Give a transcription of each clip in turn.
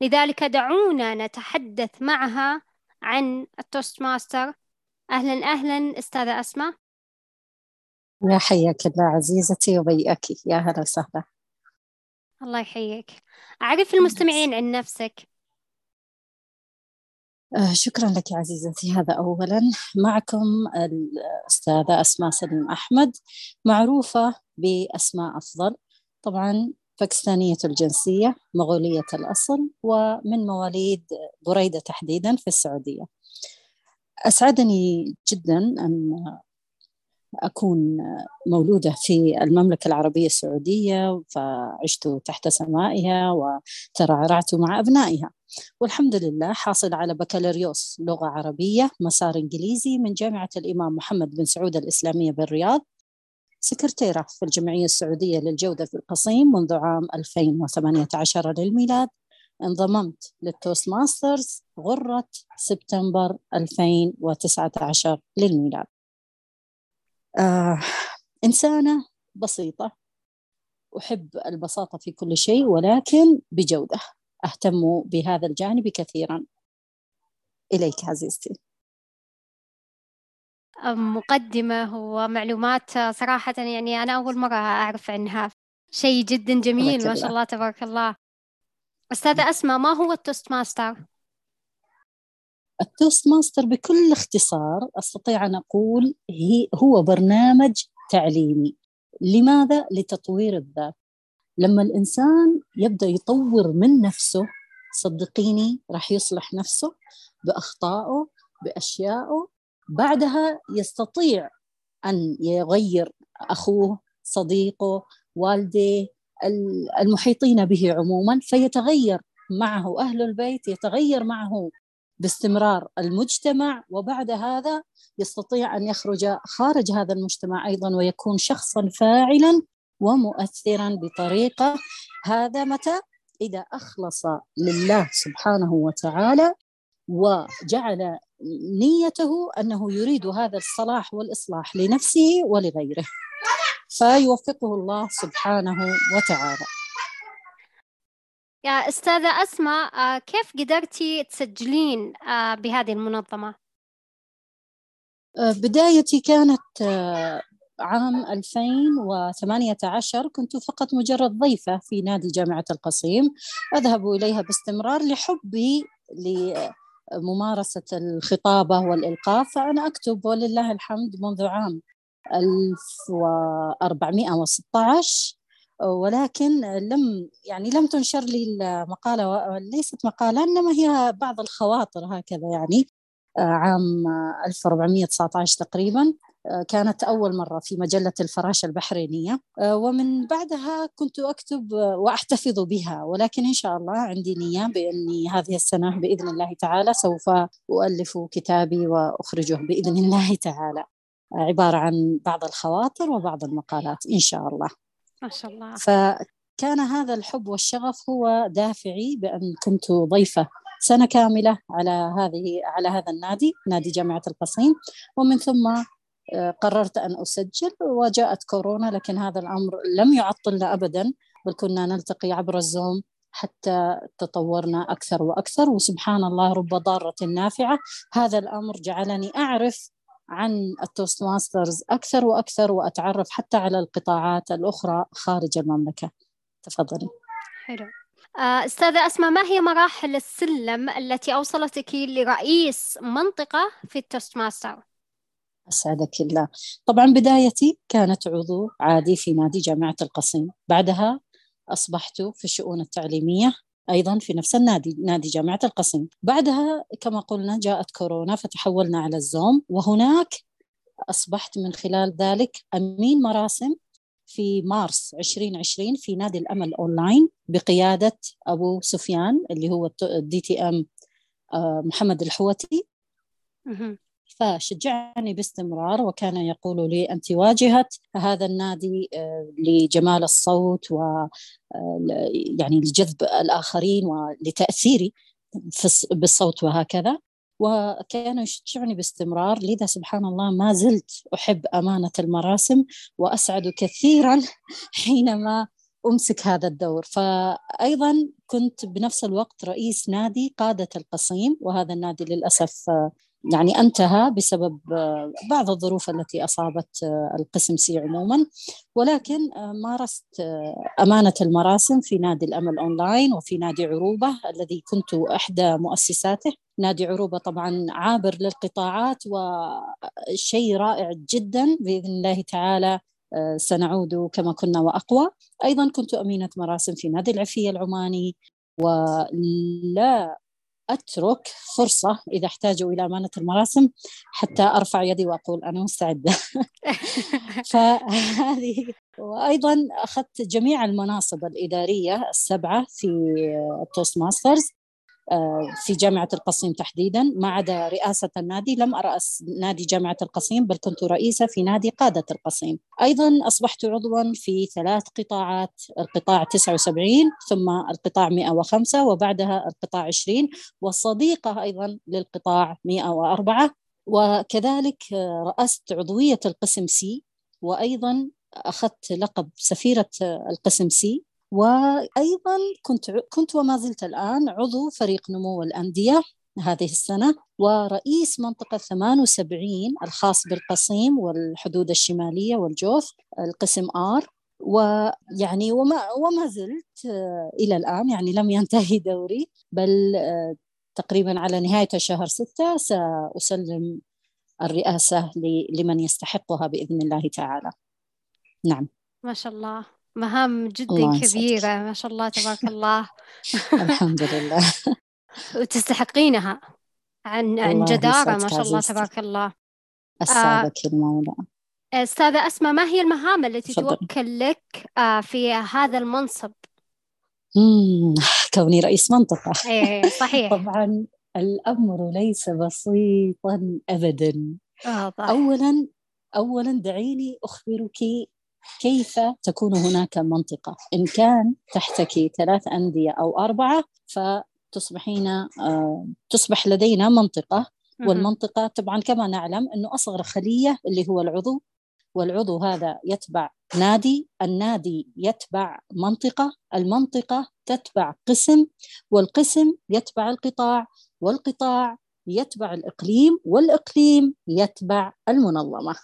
لذلك دعونا نتحدث معها عن ال Toastmaster. أهلا أهلا أستاذة أسماء. يا حياك الله عزيزتي وبياك. يا هلا وسهلا. الله يحييك. عرفي المستمعين عن نفسك. آه شكرا لك عزيزتي. هذا أولا. معكم الأستاذة أسماء سليم أحمد معروفة بأسماء أفضل. طبعا باكستانية الجنسية مغولية الأصل ومن مواليد بريدة تحديدا في السعودية. أسعدني جدا أن أكون مولودة في المملكة العربية السعودية فعشت تحت سمائها وترعرعت مع أبنائها. والحمد لله حاصل على بكالوريوس لغة عربية مسار إنجليزي من جامعة الإمام محمد بن سعود الإسلامية بالرياض. سكرتيرة في الجمعية السعودية للجودة في القصيم منذ عام 2018 للميلاد انضممت لل Toastmasters غرة سبتمبر 2019 للميلاد. آه إنسانة بسيطة أحب البساطة في كل شيء ولكن بجودة أهتم بهذا الجانب كثيرا. إليك عزيزتي. مقدمة ومعلومات صراحة يعني أنا أول مرة أعرف عنها. شيء جدا جميل ما شاء الله تبارك الله. أستاذة أسماء ما هو ال Toastmaster؟ ال Toastmaster بكل اختصار أستطيع أن أقول هي هو برنامج تعليمي. لماذا؟ لتطوير الذات. لما الإنسان يبدأ يطور من نفسه صدقيني راح يصلح نفسه بأخطائه بأشيائه بعدها يستطيع أن يغير أخوه صديقه والديه المحيطين به عموما فيتغير معه أهل البيت يتغير معه باستمرار المجتمع. وبعد هذا يستطيع أن يخرج خارج هذا المجتمع أيضا ويكون شخصا فاعلا ومؤثرا بطريقة. هذا متى؟ إذا أخلص لله سبحانه وتعالى وجعل نيته أنه يريد هذا الصلاح والإصلاح لنفسه ولغيره. فيوفقه الله سبحانه وتعالى. يا أستاذة أسماء آه، كيف قدرتي تسجلين آه، بهذه المنظمة؟ آه، بدايتي كانت عام 2018 كنت فقط مجرد ضيفة في نادي جامعة القصيم. أذهب إليها باستمرار لحبي لممارسة الخطابة والإلقاء فأنا أكتب ولله الحمد منذ عام 1416 ولكن لم يعني لم تنشر لي المقالة ليست مقالة إنما هي بعض الخواطر هكذا يعني. عام 1419 تقريبا. كانت أول مرة في مجلة الفراشة البحرينية. ومن بعدها كنت أكتب وأحتفظ بها. ولكن إن شاء الله عندي نية بأني هذه السنة بإذن الله تعالى سوف أؤلف كتابي وأخرجه بإذن الله تعالى. عبارة عن بعض الخواطر وبعض المقالات إن شاء الله. ما شاء الله. فكان هذا الحب والشغف هو دافعي بأن كنت ضيفة سنة كاملة على هذه على هذا النادي نادي جامعة القصيم. ومن ثم آه، قررت أن أسجل وجاءت كورونا لكن هذا الأمر لم يعطلنا أبدا بل كنا نلتقي عبر الزوم حتى تطورنا أكثر وأكثر. وسبحان الله رب ضارة نافعة. هذا الأمر جعلني أعرف عن ال Toastmasters أكثر وأكثر وأتعرف حتى على القطاعات الأخرى خارج المملكة. تفضلي. حلو. آه، أستاذة أسماء ما هي مراحل السلم التي أوصلتك لرئيس منطقة في ال Toastmaster؟ أسعدك الله. طبعا بدايتي كانت عضو عادي في نادي جامعة القصيم. بعدها أصبحت في الشؤون التعليمية أيضا في نفس النادي نادي جامعة القصيم. بعدها كما قلنا جاءت كورونا فتحولنا على ال Zoom وهناك أصبحت من خلال ذلك أمين مراسم في مارس 2020 في نادي الأمل أونلاين بقيادة أبو سفيان اللي هو ال DTM محمد الحوتي. فشجعني باستمرار وكان يقول لي أنت واجهة هذا النادي آه، لجمال الصوت و آه، يعني لجذب الآخرين ولتأثيري بالصوت وهكذا. وكان يشجعني باستمرار لذا سبحان الله ما زلت أحب أمانة المراسم وأسعد كثيرا حينما أمسك هذا الدور. فأيضا كنت بنفس الوقت رئيس نادي قادة القصيم وهذا النادي للأسف يعني انتهى بسبب آه، بعض الظروف التي أصابت آه، القسم C عموما. ولكن آه، مارست أمانة المراسم في نادي الأمل أونلاين وفي نادي عروبة الذي كنت إحدى مؤسساته. نادي عروبة طبعا عابر للقطاعات وشيء رائع جدا بإذن الله تعالى سنعود كما كنا وأقوى. أيضا كنت أمينة مراسم في نادي العفية العماني ولا أترك فرصة إذا احتاجوا إلى امانه المراسم حتى أرفع يدي وأقول أنا مستعدة. فهذه وأيضا أخذت جميع المناصب الإدارية السبعة في ال Toastmasters في جامعة القصيم تحديدا. ما عدا رئاسة النادي لم أرأس نادي جامعة القصيم بل كنت رئيسة في نادي قادة القصيم. أيضا أصبحت عضوا في ثلاث قطاعات القطاع 79 ثم القطاع 105 وبعدها القطاع 20 والصديقة أيضا للقطاع 104 وكذلك رأست عضوية القسم C وأيضا أخذت لقب سفيرة القسم C. وأيضا كنت كنت وما زلت الآن عضو فريق نمو الأندية هذه السنة ورئيس منطقة 78 الخاص بالقصيم والحدود الشمالية والجوف القسم R. ويعني وما وما زلت إلى الآن يعني لم ينتهي دوري بل تقريبا على نهاية شهر ستة سأسلم الرئاسة لمن يستحقها بإذن الله تعالى. نعم. ما شاء الله. مهام جدا كبيرة ما شاء الله تبارك الله. الحمد لله. وتستحقينها عن عن جدارة ما شاء الله تبارك الله. أسعدك آه المولى أستاذة أسماء ما هي المهام التي فضل. توكل لك آه في هذا المنصب؟ مم. كوني رئيس منطقة. إيه صحيح. طبعا الأمر ليس بسيطا أبدا. أولا أولا دعيني أخبرك كيف تكون هناك منطقة؟ إن كان تحتك ثلاث أندية أو أربعة فتصبحين آه، تصبح لدينا منطقة. والمنطقة طبعا كما نعلم أنه أصغر خلية اللي هو العضو. والعضو هذا يتبع نادي النادي يتبع منطقة. المنطقة تتبع قسم والقسم يتبع القطاع. والقطاع يتبع الإقليم والإقليم يتبع المنظمة.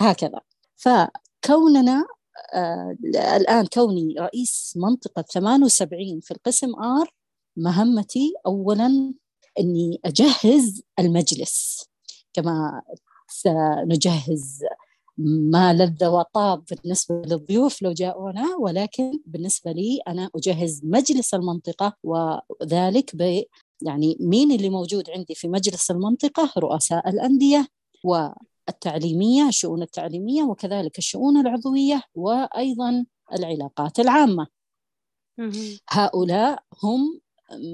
هكذا. ف كوننا آه الآن كوني رئيس منطقة 78 في القسم آر مهمتي أولا أني أجهز المجلس. كما سنجهز ما لذ وطاب بالنسبة للضيوف لو جاءونا ولكن بالنسبة لي أنا أجهز مجلس المنطقة وذلك ب يعني مين اللي موجود عندي في مجلس المنطقة؟ رؤساء الأندية التعليمية الشؤون التعليمية وكذلك الشؤون العضوية وأيضا العلاقات العامة. هؤلاء هم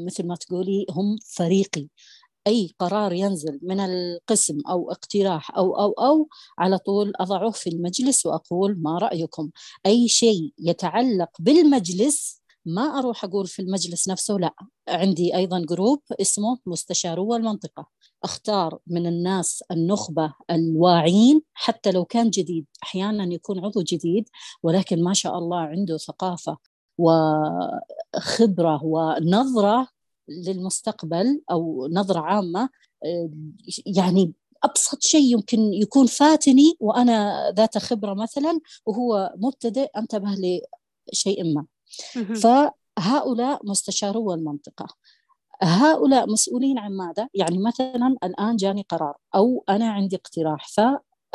مثل ما تقولي هم فريقي. أي قرار ينزل من القسم أو اقتراح أو أو أو على طول أضعه في المجلس وأقول ما رأيكم. أي شيء يتعلق بالمجلس ما أروح أقول في المجلس نفسه لا. عندي أيضا جروب اسمه مستشارو المنطقة أختار من الناس النخبة الواعين حتى لو كان جديد. أحيانا يكون عضو جديد ولكن ما شاء الله عنده ثقافة وخبرة ونظرة للمستقبل أو نظرة عامة. يعني أبسط شيء يمكن يكون فاتني وأنا ذات خبرة مثلا وهو مبتدئ أنتبه لشيء ما. فهؤلاء مستشارو المنطقة. هؤلاء مسؤولين عن ماذا؟ يعني مثلا الآن جاني قرار أو أنا عندي اقتراح ف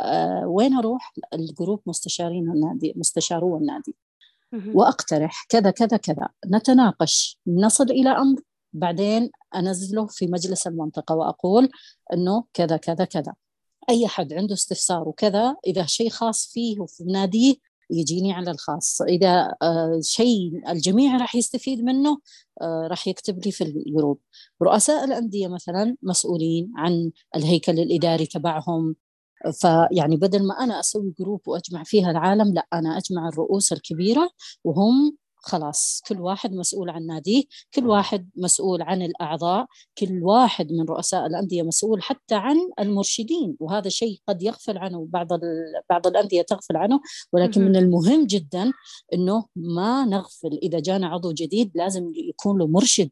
آه، وين أروح؟ الجروب مستشارين النادي مستشارو النادي وأقترح كذا كذا كذا نتناقش نصل إلى أمر بعدين أنزله في مجلس المنطقة وأقول أنه كذا كذا كذا أي أحد عنده استفسار وكذا إذا شيء خاص فيه وفي ناديه يجيني على الخاص. إذا آه، شيء الجميع راح يستفيد منه آه، راح يكتب لي في ال group. رؤساء الأندية مثلا مسؤولين عن الهيكل الإداري تبعهم. فيعني بدل ما أنا أسوي group وأجمع فيها العالم لا أنا أجمع الرؤوس الكبيرة وهم خلاص كل واحد مسؤول عن ناديه كل واحد مسؤول عن الأعضاء كل واحد من رؤساء الأندية مسؤول حتى عن المرشدين. وهذا شيء قد يغفل عنه بعض بعض الأندية تغفل عنه. ولكن من المهم جدا أنه ما نغفل إذا جانا عضو جديد لازم يكون له مرشد.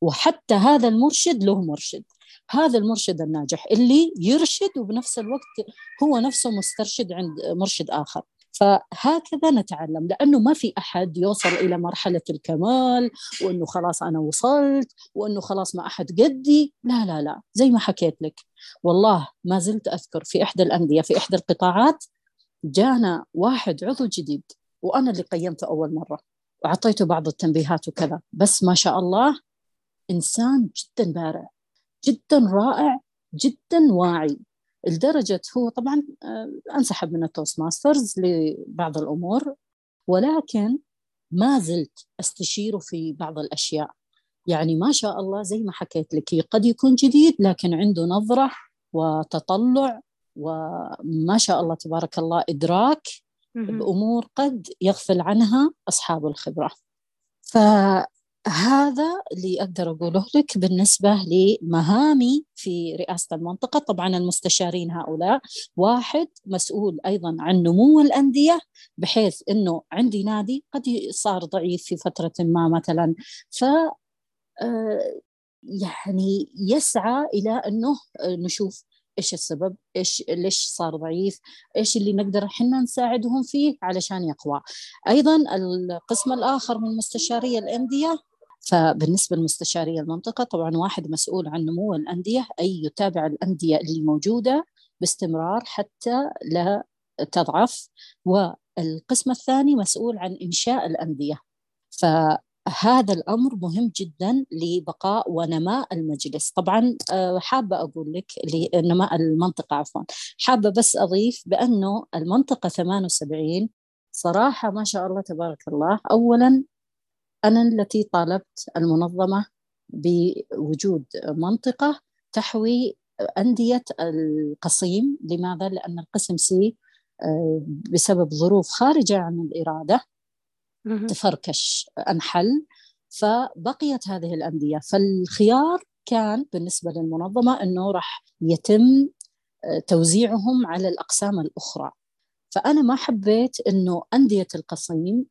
وحتى هذا المرشد له مرشد. هذا المرشد الناجح اللي يرشد وبنفس الوقت هو نفسه مسترشد عند مرشد آخر. فهكذا نتعلم لأنه ما في أحد يوصل إلى مرحلة الكمال وأنه خلاص أنا وصلت وأنه خلاص ما أحد قدي. لا لا لا زي ما حكيت لك. والله ما زلت أذكر في إحدى الأندية في إحدى القطاعات جانا واحد عضو جديد وأنا اللي قيمته أول مرة وأعطيته بعض التنبيهات وكذا. بس ما شاء الله إنسان جدا بارع جدا رائع جدا واعي. لدرجة هو طبعا آه، أنسحب من ال Toastmasters لبعض الأمور ولكن ما زلت استشيره في بعض الأشياء. يعني ما شاء الله زي ما حكيت لك قد يكون جديد لكن عنده نظرة وتطلع وما شاء الله تبارك الله إدراك بأمور قد يغفل عنها أصحاب الخبرة. ف هذا اللي أقدر أقوله لك بالنسبة لمهامي في رئاسة المنطقة. طبعا المستشارين هؤلاء واحد مسؤول أيضا عن نمو الأندية بحيث أنه عندي نادي قد صار ضعيف في فترة ما مثلا. ف آه، يعني يسعى إلى أنه نشوف إيش السبب إيش ليش صار ضعيف إيش اللي نقدر إحنا نساعدهم فيه علشان يقوى. أيضا القسم الآخر من مستشاري الأندية فبالنسبة لمستشاري المنطقة طبعا واحد مسؤول عن نمو الأندية أي يتابع الأندية اللي موجودة باستمرار حتى لا تضعف. والقسم الثاني مسؤول عن إنشاء الأندية. فهذا الأمر مهم جدا لبقاء ونماء المجلس. طبعا آه، حابة أقول لك لنماء المنطقة عفوا. حابة بس أضيف بأنه المنطقة 78 صراحة ما شاء الله تبارك الله أولا أنا التي طالبت المنظمة بوجود منطقة تحوي أندية القصيم لماذا؟ لأن القسم سي آه، بسبب ظروف خارجة عن الإرادة تفركش أنحل فبقيت هذه الأندية. فالخيار كان بالنسبة للمنظمة أنه راح يتم آه، توزيعهم على الأقسام الأخرى. فأنا ما حبيت أنه أندية القصيم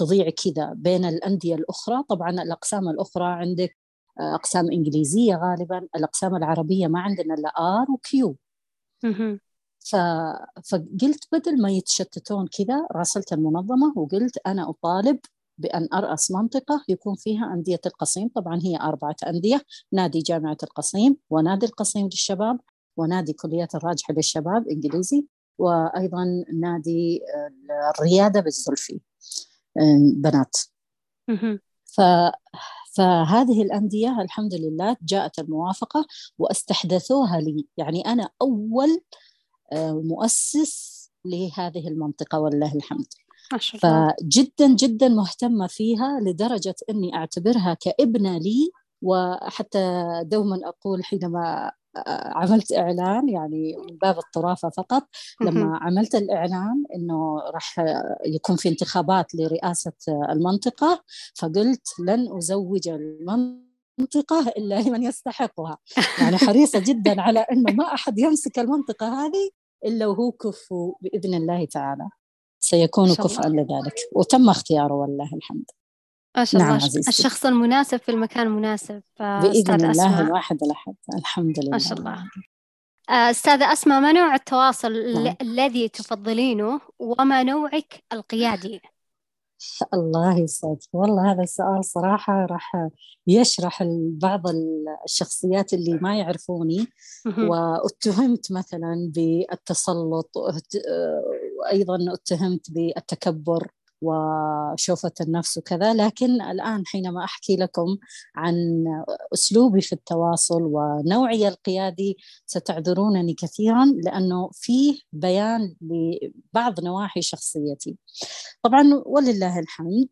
تضيع كذا بين الأندية الأخرى. طبعا الأقسام الأخرى عندك آه، أقسام إنجليزية غالبا الأقسام العربية ما عندنا إلا آر وكيو ف... فقلت بدل ما يتشتتون كذا راسلت المنظمة وقلت أنا أطالب بأن أرأس منطقة يكون فيها أندية القصيم. طبعا هي أربعة أندية نادي جامعة القصيم ونادي القصيم للشباب ونادي كليات الراجحة للشباب إنجليزي وأيضا نادي الريادة بالزلفي. بنات. ف فهذه الأندية الحمد لله جاءت الموافقة واستحدثوها لي. يعني أنا أول آه، مؤسس لهذه المنطقة والله الحمد. فجدا جدا مهتمة فيها لدرجة أني أعتبرها كابنة لي وحتى دوما أقول حينما عملت إعلان يعني من باب الطرافة فقط. لما عملت الإعلان إنه راح يكون في انتخابات لرئاسة المنطقة فقلت لن أزوج المنطقة إلا لمن يستحقها. يعني حريصة جدا على إنه ما أحد يمسك المنطقة هذه إلا وهو كفو بإذن الله تعالى. سيكون كفءا لذلك. وتم اختياره والله الحمد. ما شاء نعم الله عزيزتي. الشخص المناسب في المكان المناسب بإذن الله أسماء. الواحد الأحد الحمد لله ما شاء الله أستاذة أسماء ما نوع التواصل نعم. الذي تفضلينه وما نوعك القيادي؟ الله يسعدك والله هذا السؤال صراحة راح يشرح بعض الشخصيات اللي ما يعرفوني واتهمت مثلا بالتسلط وأيضا اتهمت بالتكبر وشوفة النفس وكذا. لكن الآن حينما أحكي لكم عن أسلوبي في التواصل ونوعي القيادي ستعذرونني كثيرا لأنه فيه بيان لبعض نواحي شخصيتي. طبعا ولله الحمد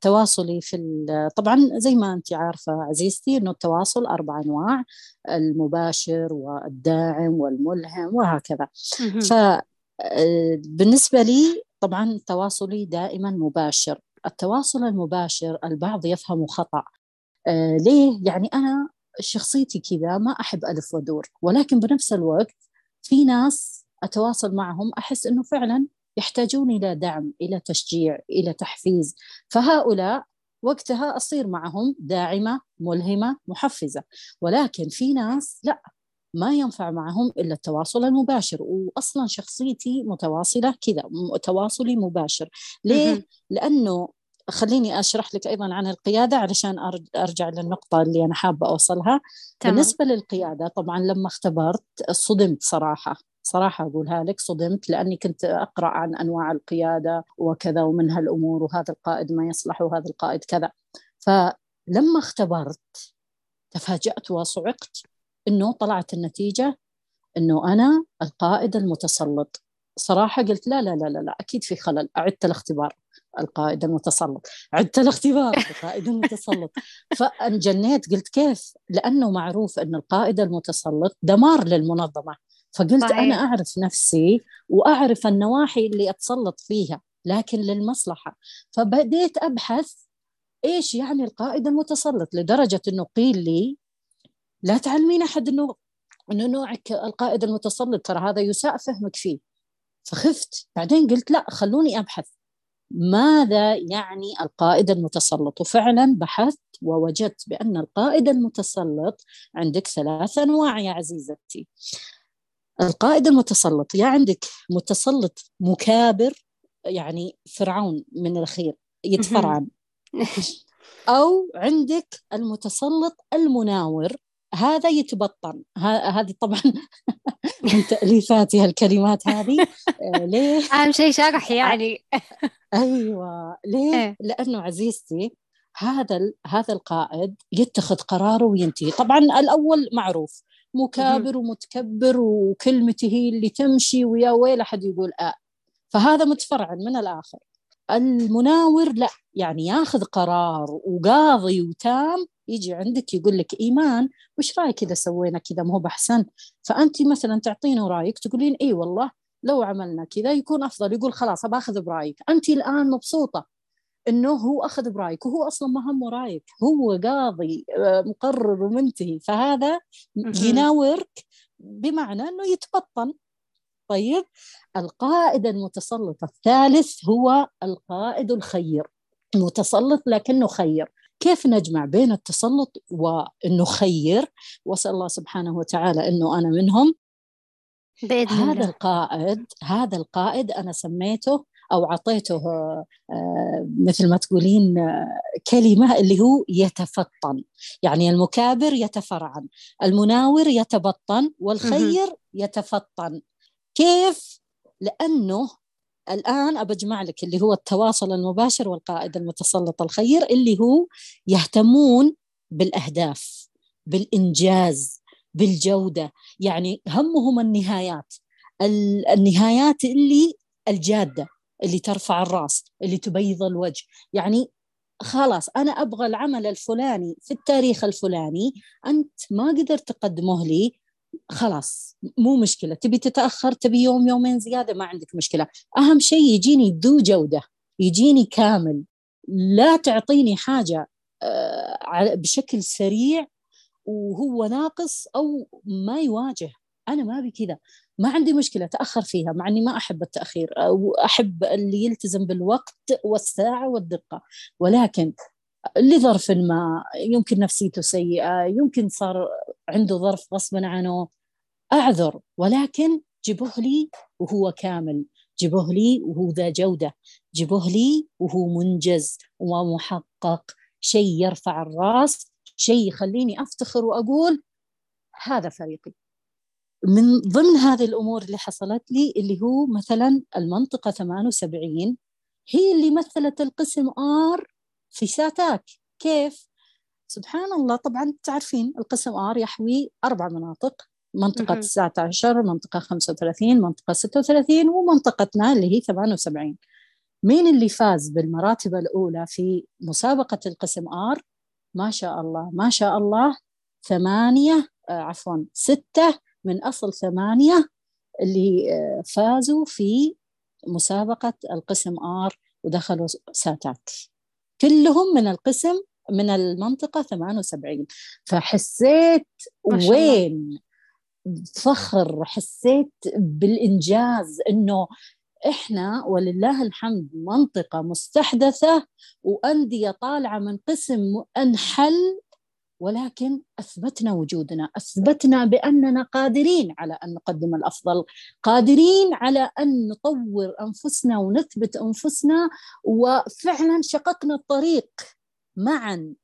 تواصلي في طبعا زي ما أنت عارفة عزيزتي أنه التواصل أربع أنواع المباشر والداعم والملهم وهكذا. ف بالنسبة لي طبعا تواصلي دائما مباشر. التواصل المباشر البعض يفهم خطأ. آه ليه؟ يعني أنا شخصيتي كذا ما أحب ألف ودور ولكن بنفس الوقت في ناس أتواصل معهم أحس أنه فعلا يحتاجون إلى دعم إلى تشجيع إلى تحفيز. فهؤلاء وقتها أصير معهم داعمة ملهمة محفزة. ولكن في ناس لا. ما ينفع معهم إلا التواصل المباشر واصلا شخصيتي متواصلة كذا تواصلي مباشر. ليه؟ لأنه خليني أشرح لك أيضا عن القيادة علشان أرجع للنقطة اللي أنا حابة أوصلها. تمام. بالنسبة للقيادة طبعا لما اختبرت صدمت صراحة صراحة أقولها لك صدمت لأني كنت أقرأ عن أنواع القيادة وكذا ومن هالأمور وهذا القائد ما يصلح وهذا القائد كذا. فلما اختبرت تفاجأت وصعقت. إنه طلعت النتيجة إنه أنا القائد المتسلط. صراحة قلت لا لا لا لا, لا أكيد في خلل. أعدت الاختبار القائد المتسلط. عدت الاختبار القائد المتسلط. فأنجنيت قلت كيف؟ لأنه معروف إن القائد المتسلط دمار للمنظمة. فقلت صحيح. أنا أعرف نفسي وأعرف النواحي اللي أتسلط فيها لكن للمصلحة. فبديت أبحث إيش يعني القائد المتسلط لدرجة إنه قيل لي لا تعلمين أحد انه إنه نوعك القائد المتسلط ترى هذا يساء فهمك فيه. فخفت. بعدين قلت لا خلوني أبحث. ماذا يعني القائد المتسلط؟ وفعلا بحثت ووجدت بأن القائد المتسلط عندك ثلاث أنواع يا عزيزتي. القائد المتسلط يا عندك متسلط مكابر يعني فرعون من الخير يتفرعن. أو عندك المتسلط المناور هذا يتبطن. هذه طبعا من تأليفاتي هالكلمات هذه. آه، ليه؟ أهم شيء شرح يعني. أيوة. ليه؟ إيه. لأنه عزيزتي هذا هذا القائد يتخذ قراره وينتهي. طبعا الأول معروف مكابر ومتكبر وكلمته هي اللي تمشي ويا ويل أحد يقول آه. فهذا متفرع من الآخر. المناور لا يعني ياخذ قرار وقاضي وتام يجي عندك يقول لك إيمان وش رأيك إذا سوينا كذا؟ ما هو بأحسن. فأنت مثلا تعطينه رأيك تقولين اي والله لو عملنا كذا يكون أفضل يقول خلاص باخذ برأيك. أنت الآن مبسوطة إنه هو أخذ برأيك وهو أصلا ما همه رأيك. هو قاضي آه، مقرر ومنتهي. فهذا يناورك بمعنى إنه يتبطن. طيب القائد المتسلط الثالث هو القائد الخير. متسلط لكنه خير. كيف نجمع بين التسلط وانه خير وأسأل الله سبحانه وتعالى إنه أنا منهم. بإذن هذا الله. القائد هذا القائد أنا سميته أو اعطيته آه، مثل ما تقولين آه، كلمة اللي هو يتفطن. يعني المكابر يتفرعن المناور يتبطن والخير يتفطن. كيف؟ لأنه الآن أبجمع لك اللي هو التواصل المباشر والقائد المتسلط الخير اللي هو يهتمون بالأهداف بالإنجاز بالجودة. يعني همهم النهايات. النهايات اللي الجادة اللي ترفع الرأس اللي تبيض الوجه. يعني خلاص أنا أبغى العمل الفلاني في التاريخ الفلاني أنت ما قدرت تقدمه لي خلاص مو مشكلة. تبي تتأخر تبي يوم يومين زيادة ما عندك مشكلة. أهم شيء يجيني ذو جودة يجيني كامل. لا تعطيني حاجة آه، بشكل سريع وهو ناقص أو ما يواجه. أنا ما أبي كذا. ما عندي مشكلة تأخر فيها مع إني ما أحب التأخير أو أحب اللي يلتزم بالوقت والساعة والدقة. ولكن لظرف ما يمكن نفسيته سيئة يمكن صار عنده ظرف غصبا عنه. أعذر ولكن جيبوه لي وهو كامل. جيبوه لي وهو ذا جودة. جيبوه لي وهو منجز ومحقق. شيء يرفع الراس شيء يخليني أفتخر وأقول هذا فريقي. من ضمن هذه الأمور اللي حصلت لي اللي هو مثلا المنطقة 78 هي اللي مثلت القسم R في SATAC. كيف؟ سبحان الله طبعا تعرفين القسم R يحوي أربع مناطق منطقة 19 منطقة 35 منطقة 36 ومنطقتنا اللي هي 78 مين اللي فاز بالمراتب الأولى في مسابقة القسم R ما شاء الله ما شاء الله ثمانية آه عفوا ستة من أصل ثمانية اللي آه فازوا في مسابقة القسم آر ودخلوا ساتات. كلهم من القسم من المنطقة 78 فحسيت وين فخر حسيت بالإنجاز إنه إحنا ولله الحمد منطقة مستحدثة وأندية طالعة من قسم أنحل ولكن أثبتنا وجودنا أثبتنا بأننا قادرين على أن نقدم الأفضل قادرين على أن نطور أنفسنا ونثبت أنفسنا وفعلا شققنا الطريق. معا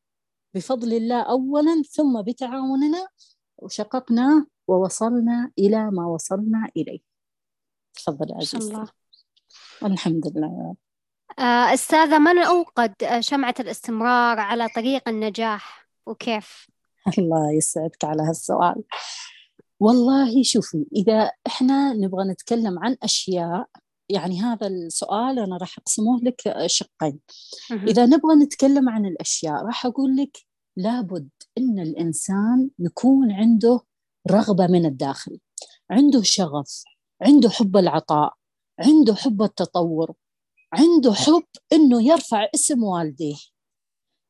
بفضل الله اولا ثم بتعاوننا وشققنا ووصلنا إلى ما وصلنا إليه. تفضل عزيزتي. الحمد لله. آه، أستاذة من أوقد شمعة الاستمرار على طريق النجاح وكيف؟ الله يسعدك على هالسؤال. والله شوفي إذا إحنا نبغى نتكلم عن أشياء يعني هذا السؤال أنا راح أقسمه لك شقين. إذا نبغى نتكلم عن الأشياء راح أقول لك لابد أن الإنسان يكون عنده رغبة من الداخل عنده شغف عنده حب العطاء عنده حب التطور عنده حب إنه يرفع اسم والديه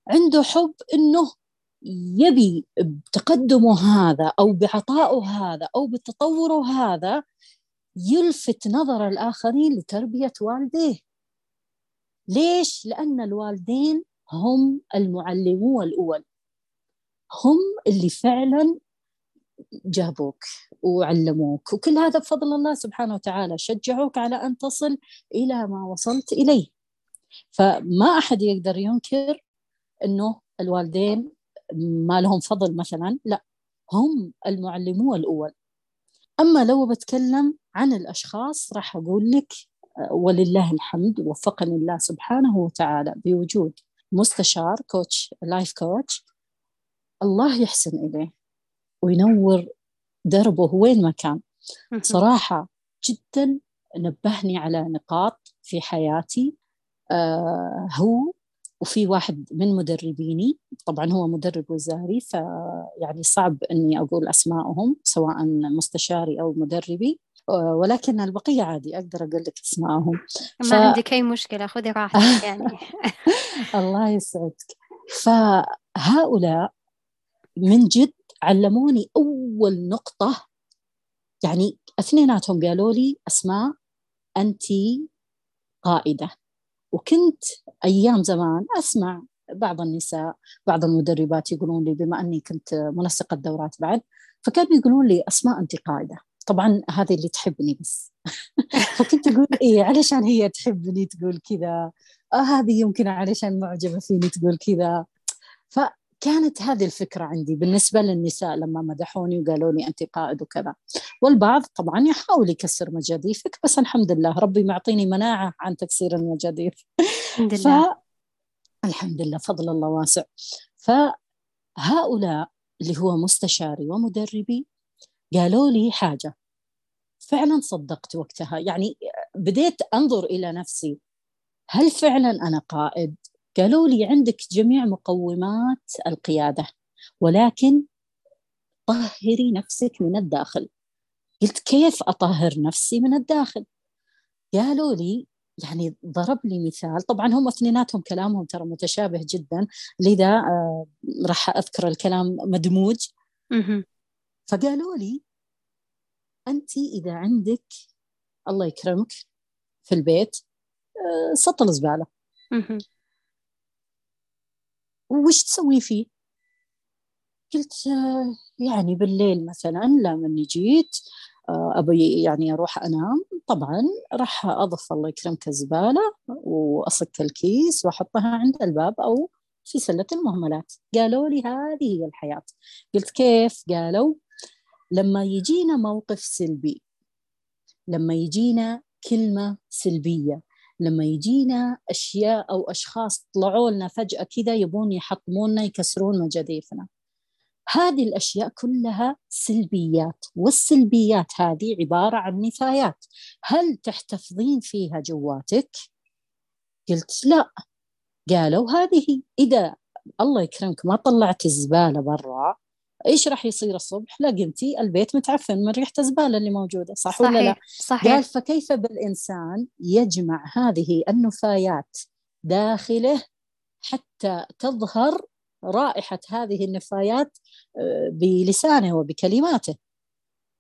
عنده حب إنه يبي بتقدمه هذا أو بعطائه هذا أو بتطوره هذا يلفت نظر الآخرين لتربية والديه. ليش؟ لأن الوالدين هم المعلمون الأول هم اللي فعلا جابوك وعلموك. وكل هذا بفضل الله سبحانه وتعالى. شجعوك على أن تصل إلى ما وصلت إليه. فما أحد يقدر ينكر أنه الوالدين ما لهم فضل مثلا. لا هم المعلمون الأول. أما لو بتكلم عن الأشخاص راح أقول لك ولله الحمد وفقني الله سبحانه وتعالى بوجود مستشار coach life coach الله يحسن إليه وينور دربه وين ما كان. صراحة جدا نبهني على نقاط في حياتي آه هو وفي واحد من مدربيني طبعا هو مدرب وزاري فيعني صعب إني أقول اسمائهم سواء مستشاري أو مدربي ولكن البقية عادي أقدر أقول لك اسمائهم ما ف... عندك أي مشكلة خذي راحتك يعني. الله يسعدك. فهؤلاء من جد علموني أول نقطة يعني اثنيناتهم قالوا لي أسماء أنت قائدة. وكنت أيام زمان أسمع بعض النساء بعض المدربات يقولون لي بما أني كنت منسقة دورات بعد فكانوا يقولون لي أسماء أنت قائدة طبعا هذه اللي تحبني بس. فكنت أقول إيه علشان هي تحبني تقول كذا. آه هذه يمكن علشان معجبة فيني تقول كذا. كانت هذه الفكرة عندي بالنسبة للنساء لما مدحوني وقالوا لي أنت قائد وكذا. والبعض طبعا يحاول يكسر مجاديفك بس الحمد لله ربي معطيني مناعة عن تكسير المجاديف. الحمد لله. ف... الحمد لله فضل الله واسع. فهؤلاء اللي هو مستشاري ومدربي قالوا لي حاجة. فعلا صدقت وقتها. يعني بديت أنظر إلى نفسي هل فعلا أنا قائد؟ قالوا لي عندك جميع مقومات القيادة ولكن طهري نفسك من الداخل. قلت كيف أطهر نفسي من الداخل؟ قالوا لي يعني ضرب لي مثال طبعا هم اثنيناتهم كلامهم ترى متشابه جدا لذا آه راح أذكر الكلام مدموج. فقالوا لي أنت إذا عندك الله يكرمك في البيت آه سطل زبالة. وش تسوي فيه؟ قلت يعني بالليل مثلا لما جيت أبي يعني أروح أنام. طبعا راح أضف الله يكرمك الزباله وأصك الكيس وأحطها عند الباب أو في سلة المهملات. قالوا لي هذه هي الحياة. قلت كيف؟ قالوا لما يجينا موقف سلبي لما يجينا كلمة سلبية لما يجينا أشياء أو أشخاص طلعوا لنا فجأة كذا يبون يحطمونا يكسرون مجاديفنا هذه الأشياء كلها سلبيات والسلبيات هذه عبارة عن نفايات. هل تحتفظين فيها جواتك؟ قلت لا. قالوا هذه إذا الله يكرمك ما طلعت الزبالة برا إيش راح يصير الصبح؟ لا قمتي البيت متعفن من ريحه الزباله اللي موجودة صح صحيح ولا لا؟ صحيح قال فكيف بالإنسان يجمع هذه النفايات داخله حتى تظهر رائحة هذه النفايات آه، بلسانه وبكلماته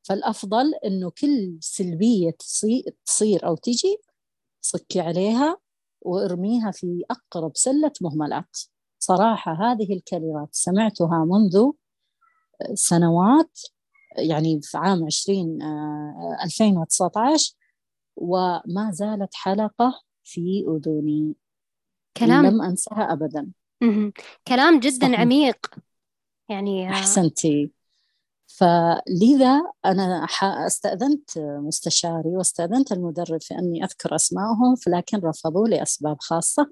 فالأفضل إنه كل سلبية تصير أو تجي صكي عليها وارميها في أقرب سلة مهملات صراحة هذه الكلمات سمعتها منذ سنوات يعني في عام 20 2019 آه، وما زالت حلقة في أذني. كلام. لم أنساها أبدا. كلام جدا صحيح. عميق. يعني آه، أحسنتي. فلذا أنا استأذنت مستشاري واستأذنت المدرب في أني أذكر أسمائهم لكن رفضوا لأسباب خاصة.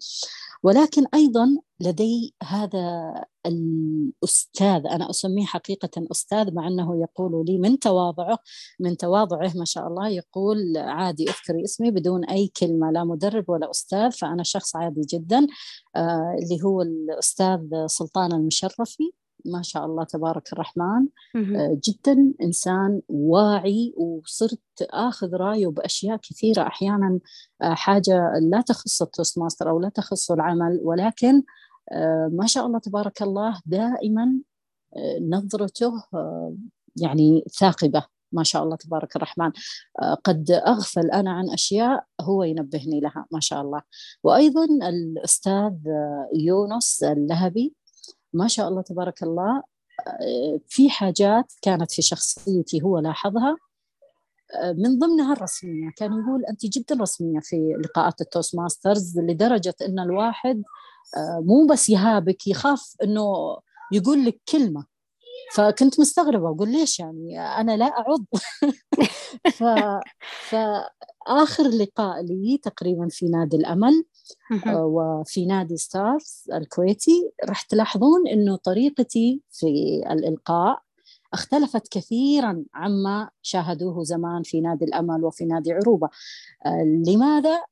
ولكن أيضا لدي هذا الأستاذ أنا أسميه حقيقة أستاذ مع أنه يقول لي من تواضعه من تواضعه ما شاء الله يقول عادي اذكري اسمي بدون أي كلمة لا مدرب ولا أستاذ فأنا شخص عادي جدا آه اللي هو الأستاذ سلطان المشرفي. ما شاء الله تبارك الرحمن. آه، جدا إنسان واعي وصرت آخذ رأيه بأشياء كثيرة. أحيانا آه، حاجة لا تخص ال Toastmaster أو لا تخص العمل ولكن آه، ما شاء الله تبارك الله دائما نظرته يعني ثاقبة. ما شاء الله تبارك الرحمن. قد أغفل أنا عن أشياء هو ينبهني لها. ما شاء الله. وأيضا الأستاذ يونس اللهبي ما شاء الله تبارك الله في حاجات كانت في شخصيتي هو لاحظها من ضمنها الرسمية. كان يقول أنت جدا رسمية في لقاءات ال Toastmasters لدرجة أن الواحد مو بس يهابك يخاف أنه يقول لك كلمة. فكنت مستغربة أقول ليش يعني؟ أنا لا أعض. ف... فآخر لقاء لي تقريبا في نادي الأمل وفي نادي ستارز الكويتي راح تلاحظون إنه طريقتي في الإلقاء اختلفت كثيرا عما شاهدوه زمان في نادي الأمل وفي نادي عروبة. آه، لماذا؟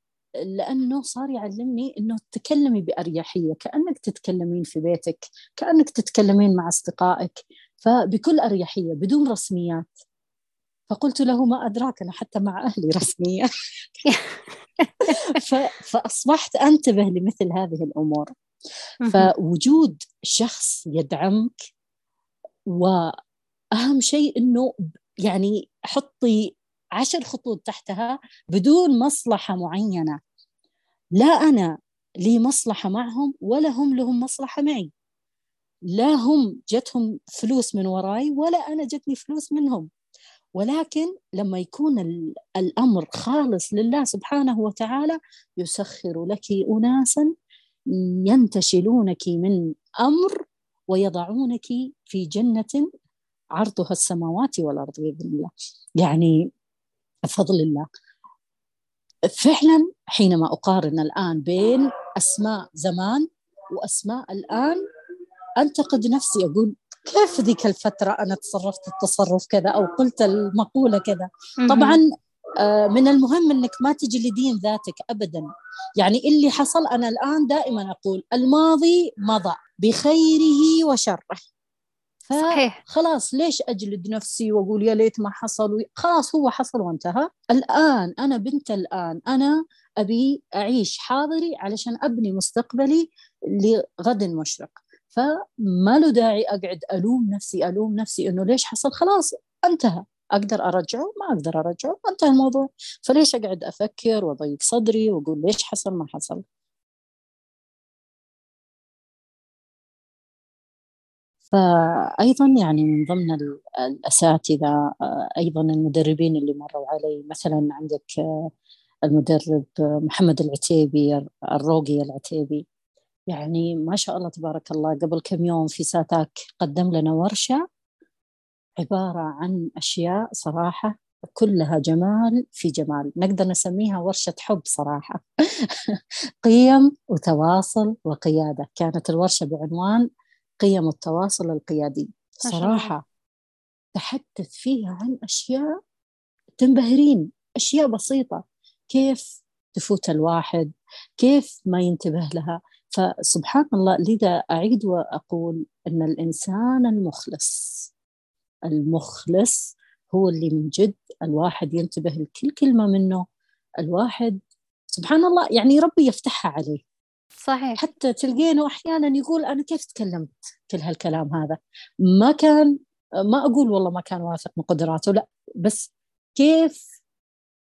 لأنه صار يعلمني إنه تكلمي بأريحية كأنك تتكلمين في بيتك كأنك تتكلمين مع أصدقائك فبكل أريحية بدون رسميات. فقلت له ما أدراك أنا حتى مع أهلي رسمية. فأصبحت أنتبه لمثل هذه الأمور. فوجود شخص يدعمك وأهم شيء أنه يعني حطي عشر خطوط تحتها بدون مصلحة معينة. لا أنا لي مصلحة معهم ولا هم لهم مصلحة معي. لا هم جتهم فلوس من وراي ولا أنا جتني فلوس منهم. ولكن لما يكون الأمر خالص لله سبحانه وتعالى يسخر لك اناسا ينتشلونك من أمر ويضعونك في جنة عرضها السماوات والأرض بإذن الله. يعني بفضل الله. فعلا حينما أقارن الآن بين أسماء زمان وأسماء الآن أنتقد نفسي أقول كيف ذيك الفترة أنا تصرفت التصرف كذا أو قلت المقولة كذا؟ طبعا آه، من المهم أنك ما تجلدين ذاتك أبدا. يعني اللي حصل أنا الآن دائما أقول الماضي مضى بخيره وشره. صحيح. خلاص ليش أجلد نفسي وأقول يا ليت ما حصل؟ خلاص هو حصل وانتهى. الآن أنا بنت الآن أنا أبي أعيش حاضري علشان أبني مستقبلي لغد مشرق. فما له داعي أقعد ألوم نفسي ألوم نفسي إنه ليش حصل؟ خلاص انتهى. أقدر أرجعه؟ ما أقدر أرجعه. انتهى الموضوع. فليش أقعد أفكر وأضيق صدري وأقول ليش حصل؟ ما حصل. فأيضا يعني من ضمن الأساتذة أيضا المدربين اللي مروا علي مثلا عندك المدرب محمد العتيبي الروقي العتيبي. يعني ما شاء الله تبارك الله قبل كم يوم في ساتاك قدم لنا ورشة عبارة عن أشياء صراحة كلها جمال في جمال. نقدر نسميها ورشة حب صراحة. قيم وتواصل وقيادة. كانت الورشة بعنوان قيم التواصل القيادي. صراحة تحدث فيها عن أشياء تنبهرين أشياء بسيطة. كيف تفوت الواحد؟ كيف ما ينتبه لها؟ فسبحان الله لذا أعيد وأقول أن الإنسان المخلص المخلص هو اللي من جد الواحد ينتبه لكل كلمة منه. الواحد سبحان الله يعني ربي يفتحها عليه. صحيح. حتى تلقينه أحيانا يقول أنا كيف تكلمت كل هالكلام هذا؟ ما كان ما أقول والله ما كان واثق من قدراته لا. بس كيف؟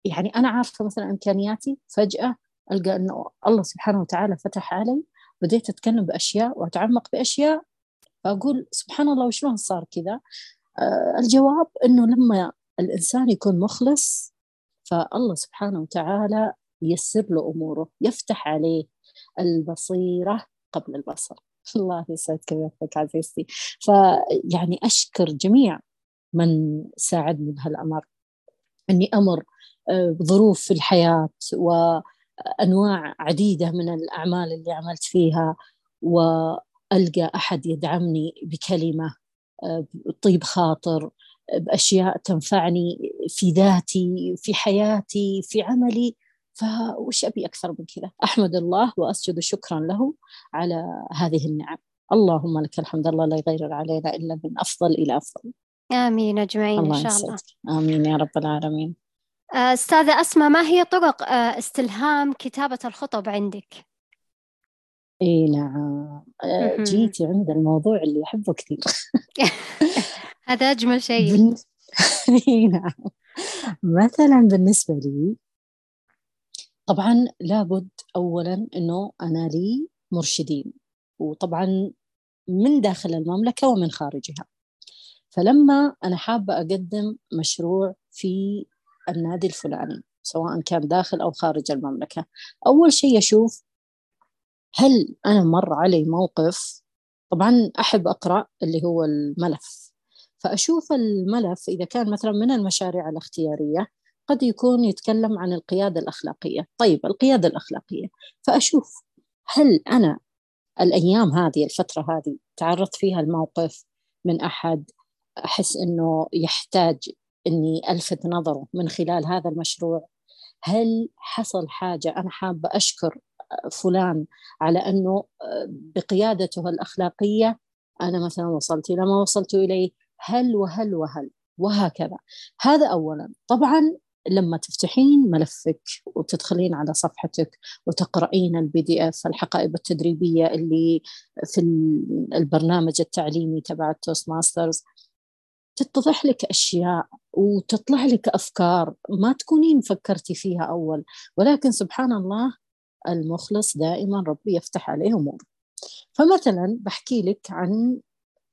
يعني أنا عارفة مثلا إمكانياتي فجأة ألقى أنه الله سبحانه وتعالى فتح علي بديت أتكلم بأشياء وأتعمق بأشياء فأقول سبحان الله وشلون صار كذا؟ آه الجواب أنه لما الإنسان يكون مخلص فالله سبحانه وتعالى يسر له أموره يفتح عليه البصيرة قبل البصر. الله يسعدك ويوفقك عزيزتي. فيعني أشكر جميع من ساعدني بهالأمر. أني أمر آه، بظروف في الحياة وأنواع عديدة من الأعمال اللي عملت فيها وألقى أحد يدعمني بكلمة آه، طيب خاطر بأشياء تنفعني في ذاتي في حياتي في عملي. فوش أبي أكثر من كذا؟ أحمد الله وأسجد شكرا له على هذه النعم. اللهم لك الحمد. الله لا يغير علينا إلا من أفضل إلى أفضل. آمين. أجمعين إن شاء الله. آمين يا رب العالمين. آه، أستاذة أسماء ما هي طرق آه، استلهام كتابة الخطب عندك؟ إي نعم. آه، جيتي عند الموضوع اللي أحبه كثير. هذا أجمل شيء. إي نعم. مثلا بالنسبة لي طبعا لابد اولا إنه أنا لي مرشدين وطبعا من داخل المملكة ومن خارجها. فلما أنا حابة أقدم مشروع في النادي الفلاني سواء كان داخل أو خارج المملكة. أول شيء أشوف هل أنا مر علي موقف طبعا أحب أقرأ اللي هو الملف. فأشوف الملف إذا كان مثلا من المشاريع الاختيارية قد يكون يتكلم عن القيادة الأخلاقية. طيب القيادة الأخلاقية. فأشوف هل أنا الأيام هذه الفترة هذه تعرضت فيها الموقف من أحد أحس أنه يحتاج أني ألفت نظره من خلال هذا المشروع. هل حصل حاجة؟ أنا حابة أشكر فلان على أنه بقيادته الأخلاقية أنا مثلا وصلت إلى ما وصلت إليه. هل وهل وهل؟ وهكذا. هذا أولا. طبعا لما تفتحين ملفك وتدخلين على صفحتك وتقرأين ال PDF الحقائب التدريبية اللي في البرنامج التعليمي تبع ال Toastmasters تتضح لك أشياء وتطلع لك أفكار ما تكونين فكرتي فيها أول. ولكن سبحان الله المخلص دائما ربي يفتح عليه أمور. فمثلا بحكي لك عن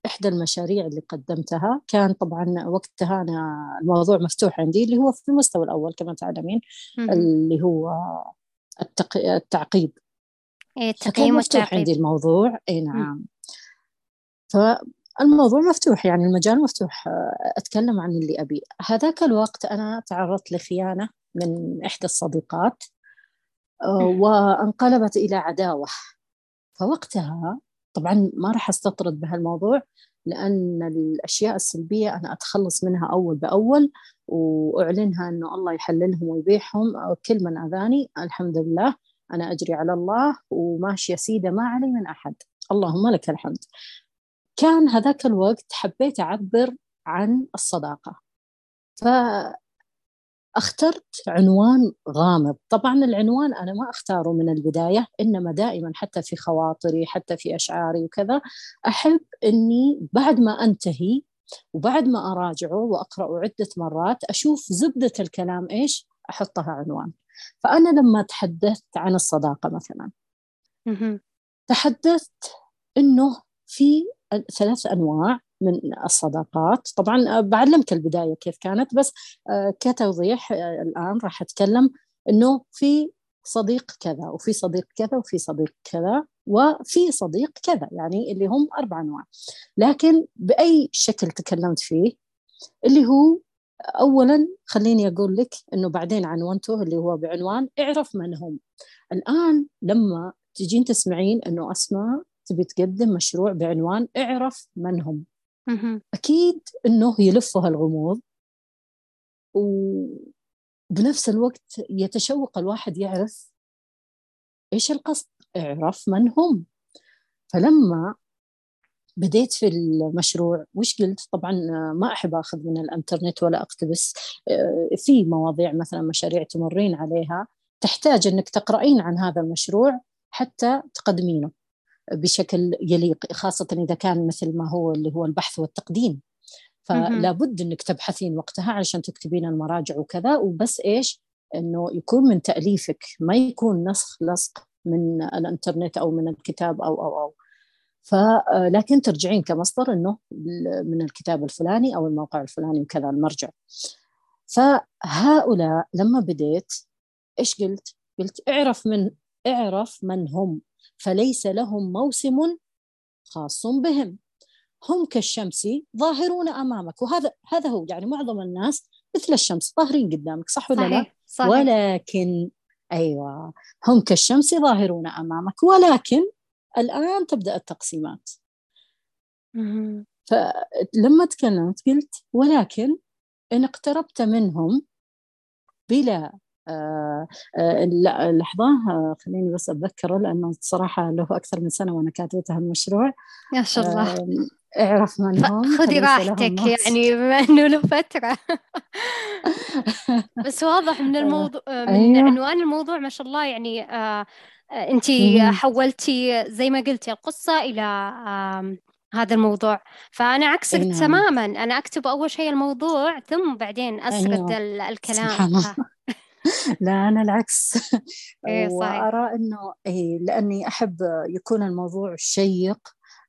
إحدى المشاريع اللي قدمتها. كان طبعا وقتها أنا الموضوع مفتوح عندي اللي هو في المستوى الأول كما تعلمين اللي هو التق... التعقيب. إيه التقييم مفتوح عندي الموضوع. اي نعم. فالموضوع مفتوح يعني المجال مفتوح أتكلم عن اللي أبي. هذاك الوقت أنا تعرضت لخيانة من إحدى الصديقات وانقلبت إلى عداوة. فوقتها طبعا ما راح أستطرد بهالموضوع لأن الأشياء السلبية أنا أتخلص منها أول بأول وأعلنها أنه الله يحللهم ويبيحهم كل من أذاني الحمد لله أنا أجري على الله وماشية سيدة ما علي من أحد. اللهم لك الحمد. كان هذاك الوقت حبيت أعبر عن الصداقة. ف اخترت عنوان غامض. طبعا العنوان أنا ما أختاره من البداية إنما دائما حتى في خواطري حتى في أشعاري وكذا أحب إني بعد ما أنتهي وبعد ما أراجعه وأقرأه عدة مرات أشوف زبدة الكلام إيش؟ أحطها عنوان. فأنا لما تحدثت عن الصداقة مثلا تحدثت إنه في ثلاث أنواع من الصداقات. طبعا بعلمك البداية كيف كانت بس آه، كتوضيح آه، الآن راح أتكلم أنه في صديق كذا وفي صديق كذا وفي صديق كذا وفي صديق كذا يعني اللي هم أربع أنواع. لكن بأي شكل تكلمت فيه اللي هو اولا خليني أقول لك إنه بعدين عنونته اللي هو بعنوان اعرف من هم. الآن لما تجين تسمعين إنه أسماء تبي تقدم مشروع بعنوان اعرف من هم. أكيد إنه يلفها الغموض وبنفس الوقت يتشوق الواحد يعرف إيش القصد اعرف من هم. فلما بديت في المشروع وش قلت؟ طبعا ما أحب أخذ من الإنترنت ولا أقتبس آه، في مواضيع مثلا مشاريع تمرين عليها تحتاج أنك تقرأين عن هذا المشروع حتى تقدمينه. بشكل يليق خاصة إذا كان مثل ما هو اللي هو البحث والتقديم. فلا بد إنك تبحثين وقتها علشان تكتبين المراجع وكذا وبس إيش؟ إنه يكون من تأليفك ما يكون نسخ لصق من الإنترنت أو من الكتاب أو أو أو. فلكن ترجعين كمصدر إنه من الكتاب الفلاني أو الموقع الفلاني وكذا المرجع. فهؤلاء لما بديت إيش قلت؟ قلت اعرف من اعرف من هم فليس لهم موسم خاص بهم هم كالشمس ظاهرون أمامك وهذا هذا هو يعني معظم الناس مثل الشمس ظاهرين قدامك صح ولا صحيح. لا؟ صحيح. ولكن أيوه هم كالشمس ظاهرون أمامك ولكن الآن تبدأ التقسيمات فلما تكلمت قلت ولكن إن اقتربت منهم بلا آه آه لحظة آه خليني بس أتذكره لأنه صراحة له أكثر من سنة وأنا كاتبتها المشروع ما شاء الله اعرف من هم خذي راحتك يعني بما إنه له فترة بس واضح من الموضوع من أيوه. عنوان الموضوع ما شاء الله يعني آه انت حولتي زي ما قلتي القصة إلى هذا الموضوع فأنا عكسك نعم. تماما أنا أكتب أول شيء الموضوع ثم بعدين أسرد أيوه. الكلام سبحان الله. لا أنا العكس. إيه وأرى إنه إيه لأني أحب يكون الموضوع شيق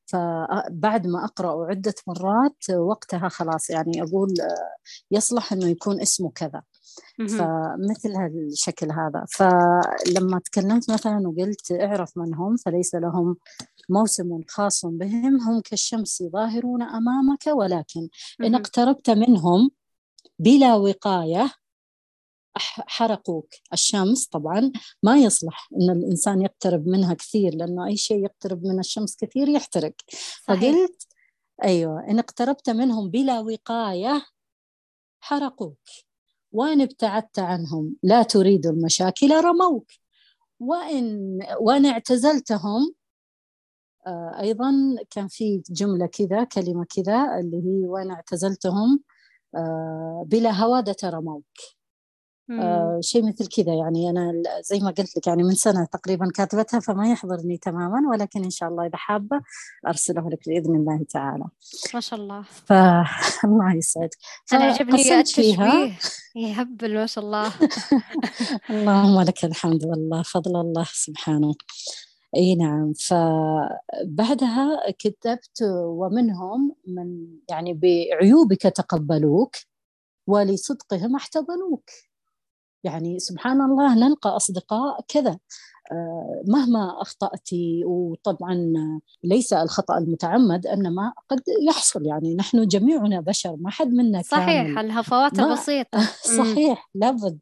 فبعد ما أقرأ عدة مرات وقتها خلاص يعني أقول يصلح أنه يكون اسمه كذا. فمثل هالشكل هذا. فلما تكلمت مثلا وقلت اعرف من هم فليس لهم موسم خاص بهم هم كالشمس ظاهرون أمامك ولكن إن اقتربت منهم بلا وقاية حرقوك. الشمس طبعا ما يصلح إن الإنسان يقترب منها كثير لأنه أي شيء يقترب من الشمس كثير يحترق. صحيح. فقلت أيوه إن اقتربت منهم بلا وقاية حرقوك. وإن ابتعدت عنهم لا تريد المشاكل رموك. وإن وإن اعتزلتهم آه، أيضا كان في جملة كذا كلمة كذا اللي هي وإن اعتزلتهم آه، بلا هوادة رموك. آه شيء مثل كذا يعني. أنا زي ما قلت لك يعني من سنة تقريبا كاتبتها فما يحضرني تماما ولكن إن شاء الله إذا حابة أرسله لك بإذن الله تعالى. ما شاء الله. فالله يسعدك. أنا عجبني التشبيه يهبل ما شاء الله. اللهم لك الحمد والله فضل الله سبحانه. أي نعم. فبعدها كتبت ومنهم من يعني بعيوبك تقبلوك ولصدقهم احتضنوك. يعني سبحان الله نلقى أصدقاء كذا. آه، مهما أخطأت وطبعا ليس الخطأ المتعمد إنما قد يحصل. يعني نحن جميعنا بشر ما حد منا صحيح كامل. الهفوات البسيطة صحيح لابد.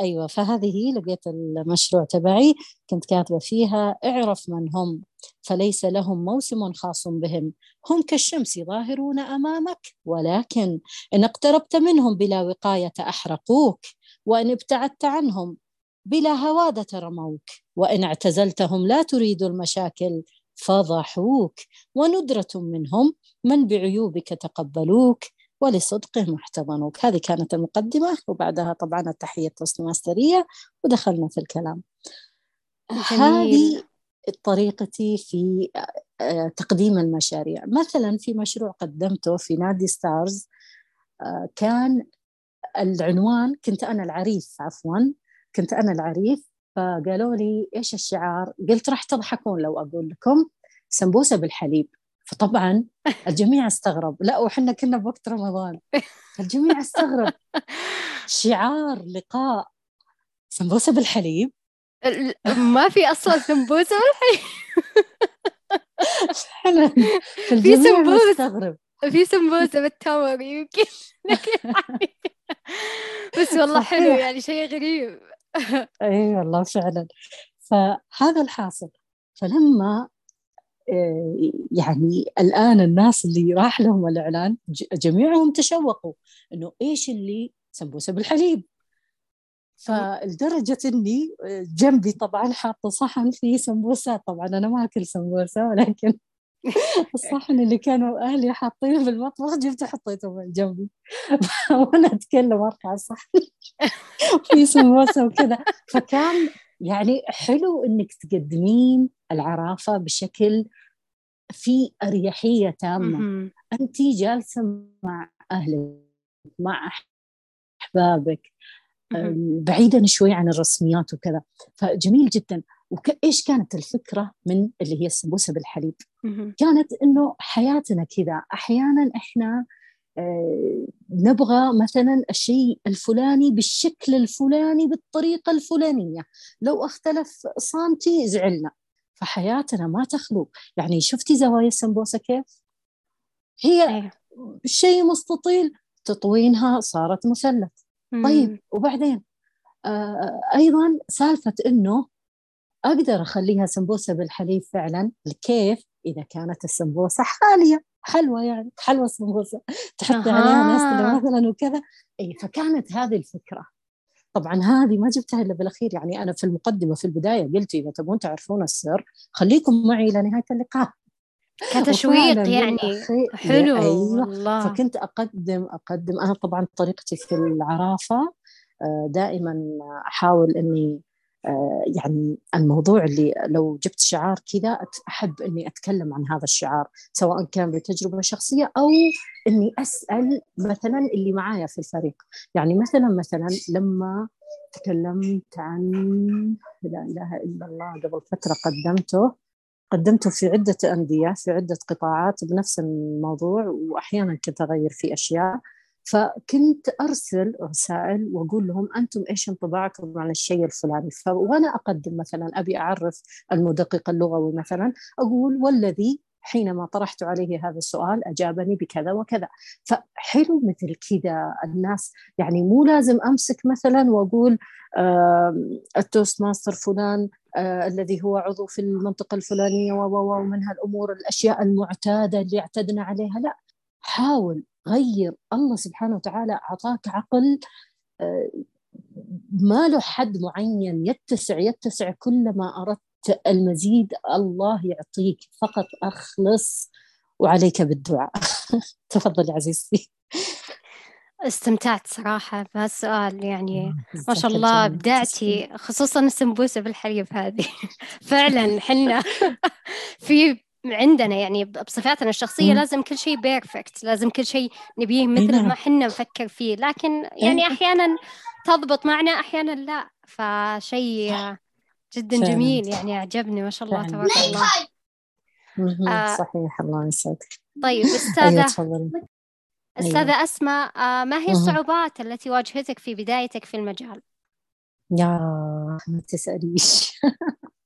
أيوة فهذه لقيت المشروع تبعي كنت كاتبة فيها اعرف من هم فليس لهم موسم خاص بهم. هم كالشمس ظاهرون أمامك ولكن إن اقتربت منهم بلا وقاية أحرقوك وإن ابتعدت عنهم بلا هوادة رموك وإن اعتزلتهم لا تريد المشاكل فضحوك. وندرة منهم من بعيوبك تقبلوك ولصدقهم احتضنوك هذه كانت المقدمة وبعدها طبعا التحية التوستماسترية ودخلنا في الكلام. هذه طريقتي في آه، تقديم المشاريع. مثلا في مشروع قدمته في نادي ستارز آه، كان العنوان كنت أنا العريس عفوا كنت أنا العريس فقالوا لي إيش الشعار؟ قلت راح تضحكون لو أقول لكم سمبوسة بالحليب. فطبعا الجميع استغرب. لا وحنا كنا بوقت رمضان. الجميع استغرب. شعار لقاء سمبوسة بالحليب. ما في أصلا سمبوسة بالحليب. فعلا. في سمبوسه في سمبوسة بالتمر يمكن. بس والله حلو يعني شيء غريب. اي والله فعلا. فهذا الحاصل. فلما يعني الآن الناس اللي راح لهم الإعلان جميعهم تشوقوا إنه إيش اللي سمبوسة بالحليب. فلدرجة إني آه، جنبي طبعا حاطة صحن فيه سمبوسات طبعا أنا ما أكل سمبوسة ولكن الصحن اللي كانوا أهلي حاطينه في المطبخ جبته حطيته جنبي. وأنا أتكلم أرفع الصحن. في سموسة وكذا. فكان يعني حلو إنك تقدمين العرافة بشكل في أريحية تامة. أنت جالسة مع أهلك مع أحبابك بعيدا شوي عن الرسميات وكذا. فجميل جدا. وإيش كانت الفكرة من اللي هي السمبوسة بالحليب؟ كانت إنه حياتنا كذا. أحيانا إحنا آه نبغى مثلا الشيء الفلاني بالشكل الفلاني بالطريقة الفلانية. لو اختلف صامتي زعلنا. فحياتنا ما تخلو. يعني شفتي زوايا السمبوسة كيف؟ هي أيه. شيء مستطيل. تطوينها صارت مثلث. طيب وبعدين؟ آه أيضا سالفة إنه أقدر أخليها سمبوسة بالحليب فعلا؟ كيف إذا كانت السمبوسة حالية. حلوة يعني حلوة سمبوسه تحطي أه. عليها ناس مثلا وكذا. إي فكانت هذه الفكرة. طبعا هذه ما جبتها إلا بالأخير. يعني أنا في المقدمة في البداية قلت إذا تبون تعرفون السر خليكم معي إلى نهاية اللقاء. كتشويق يعني. حلو أيوة. والله. فكنت أقدم أقدم. أنا طبعا طريقتي في العرافة آه، دائما أحاول إني آه، يعني الموضوع اللي لو جبت شعار كذا أحب إني أتكلم عن هذا الشعار سواء كان بتجربة شخصية أو إني أسأل مثلا اللي معايا في الفريق. يعني مثلا مثلا لما تكلمت عن لا إله إلا الله قبل فترة قدمته قدمته في عدة أندية في عدة قطاعات بنفس الموضوع وأحيانا كنت أغير في أشياء. فكنت أرسل رسائل وأقول لهم أنتم إيش انطباعكم عن الشيء الفلاني؟ وأنا أقدم مثلا أبي أعرف المدقق اللغوي مثلا أقول والذي حينما طرحت عليه هذا السؤال أجابني بكذا وكذا. فحلو مثل كذا الناس يعني مو لازم أمسك مثلا وأقول آه ال Toastmaster فلان آه الذي هو عضو في المنطقة الفلانية ومن هالأمور الأشياء المعتادة اللي اعتدنا عليها. لا حاول غير الله سبحانه وتعالى أعطاك عقل آه ما له حد معين يتسع يتسع كلما أردت المزيد الله يعطيك فقط أخلص وعليك بالدعاء. تفضلي عزيزتي. استمتعت صراحة بهالسؤال يعني ما شاء الله ابدعتي خصوصا السمبوسة بالحليب هذه. فعلا حنا في عندنا يعني بصفاتنا الشخصية لازم كل شيء بيرفكت لازم كل شيء نبيه مثل ما نعم. حنا نفكر فيه. لكن يعني أحيانا تضبط معنا أحيانا لا. فشيء جدا فعلا. جميل يعني أعجبني. ما شاء الله تبارك الله. آه صحيح. الله يسعدك. طيب أستاذة أيوة. أستاذة أيوة. أسماء آه ما هي الصعوبات التي واجهتك في بدايتك في المجال؟ يا ما تسأليش.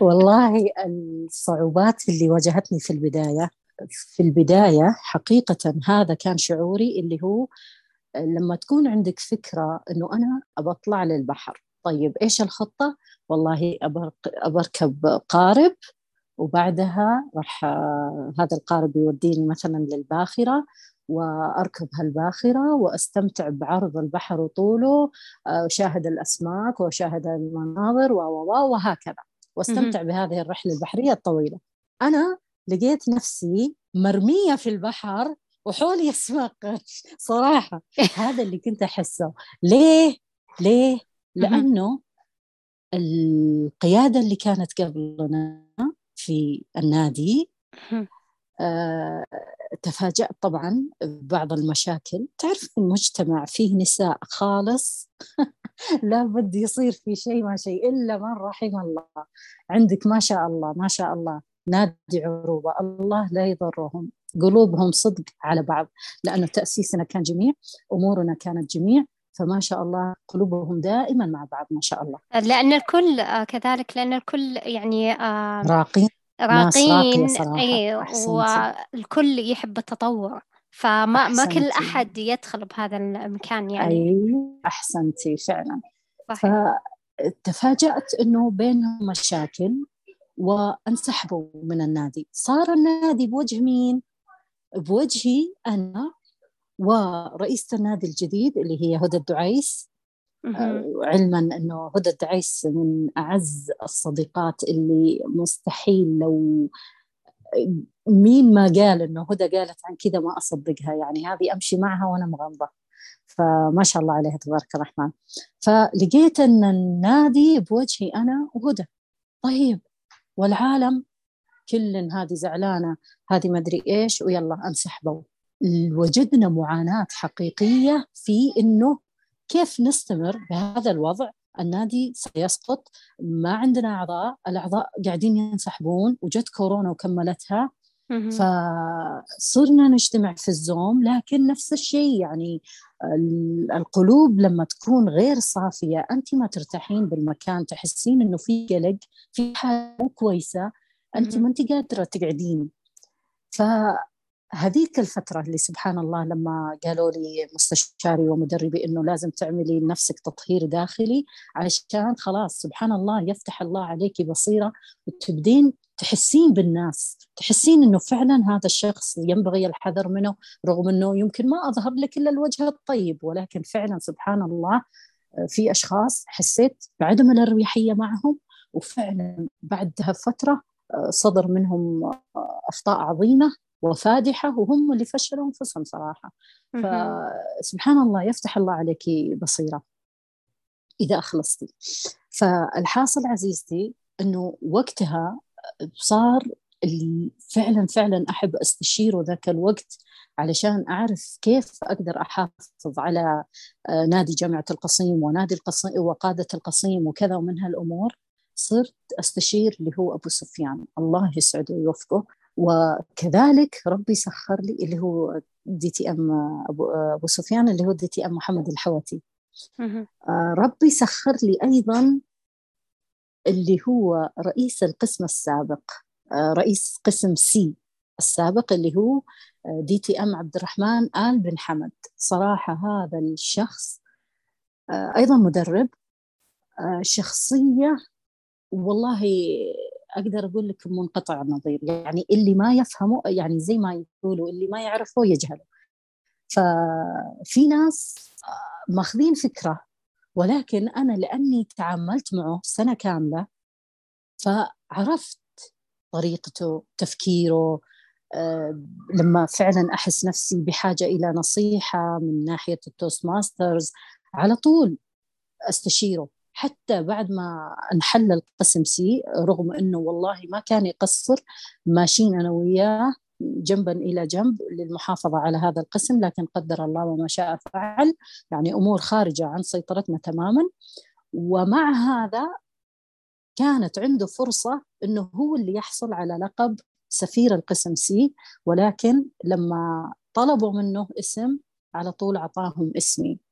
والله الصعوبات اللي واجهتني في البداية في البداية حقيقة هذا كان شعوري اللي هو لما تكون عندك فكرة أنه أنا أبطلع للبحر طيب إيش الخطة؟ والله أبركب قارب وبعدها راح هذا القارب يوديني مثلا للباخرة وأركب هالباخرة وأستمتع بعرض البحر وطوله وشاهد الأسماك وشاهد المناظر وهكذا. واستمتع بهذه الرحلة البحرية الطويلة. أنا لقيت نفسي مرمية في البحر وحولي أسماك صراحة. هذا اللي كنت أحسه. ليه؟ ليه؟ لأنه القيادة اللي كانت قبلنا في النادي آه تفاجأت طبعا ببعض المشاكل. تعرف المجتمع فيه نساء خالص؟ لابد يصير في شيء ما شيء إلا من رحم الله. عندك ما شاء الله ما شاء الله. نادي عروبة الله لا يضرهم. قلوبهم صدق على بعض لأنه تأسيسنا كان جميع أمورنا كانت جميع فما شاء الله قلوبهم دائما مع بعض ما شاء الله. لأن الكل آه، كذلك لأن الكل يعني راقين. راقين اي والكل يحب التطور فما ما كل أحد يدخل بهذا المكان يعني. أي أحسنتي فعلا. صحيح. فتفاجأت أنه بينهم مشاكل وانسحبوا من النادي. صار النادي بوجه مين؟ بوجهي أنا ورئيسة النادي الجديد اللي هي هدى الدعيس. علما أنه هدى الدعيس من أعز الصديقات اللي مستحيل لو مين ما قال أنه هدى قالت عن كذا ما أصدقها. يعني هذه أمشي معها وأنا مغمضه فما شاء الله عليها تبارك الرحمن. فلقيت أن النادي بوجهي أنا وهدى. طيب والعالم كل هذه زعلانة هذه ما أدري إيش ويلا انسحبوا وجدنا معاناة حقيقية في أنه كيف نستمر بهذا الوضع؟ النادي سيسقط ما عندنا أعضاء الأعضاء قاعدين ينسحبون وجت كورونا وكملتها. فصرنا نجتمع في الزوم لكن نفس الشيء يعني القلوب لما تكون غير صافية أنت ما ترتاحين بالمكان تحسين أنه في قلق في حاجة مو كويسة أنت ما أنت قادرة تقعدين. ف هذيك الفترة اللي سبحان الله لما قالوا لي مستشاري ومدربي إنه لازم تعملي لنفسك تطهير داخلي عشان خلاص سبحان الله يفتح الله عليك بصيرة وتبدين تحسين بالناس تحسين إنه فعلا هذا الشخص ينبغي الحذر منه رغم إنه يمكن ما أظهر لك إلا الوجه الطيب ولكن فعلا سبحان الله في أشخاص حسيت بعدم الأريحية معهم وفعلا بعدها فترة صدر منهم أخطاء عظيمة وفادحة وهم اللي فشلوا أنفسهم صراحة. فسبحان الله يفتح الله عليك بصيرة إذا أخلصتي. فالحاصل عزيزتي أنه وقتها صار اللي فعلا فعلا أحب أستشيره ذاك الوقت علشان أعرف كيف أقدر أحافظ على آه، نادي جامعة القصيم ونادي القصيم وقادة القصيم وكذا ومن هالأمور. صرت أستشير اللي هو أبو سفيان. الله يسعده ويوفقه. وكذلك ربي سخر لي اللي هو DTM أبو سفيان اللي هو DTM محمد الحوتي آه، ربي سخر لي أيضا اللي هو رئيس القسم السابق آه، رئيس قسم C السابق اللي هو آه، دي تي ام عبد الرحمن آل بن حمد. صراحة هذا الشخص أيضا مدرب شخصية والله أقدر أقول لك منقطع النظير. يعني اللي ما يفهمه يعني زي ما يقولوا اللي ما يعرفه يجهله ففي ناس ماخذين فكرة ولكن أنا لأني تعاملت معه سنة كاملة فعرفت طريقته تفكيره أه لما فعلا أحس نفسي بحاجة إلى نصيحة من ناحية ال Toastmasters على طول أستشيره. حتى بعد ما انحل القسم C رغم إنه والله ما كان يقصر ماشيين أنا وياه جنبا إلى جنب للمحافظة على هذا القسم لكن قدر الله وما شاء فعل. يعني أمور خارجة عن سيطرتنا تماما. ومع هذا كانت عنده فرصة إنه هو اللي يحصل على لقب سفير القسم C. ولكن لما طلبوا منه اسم على طول أعطاهم اسمي.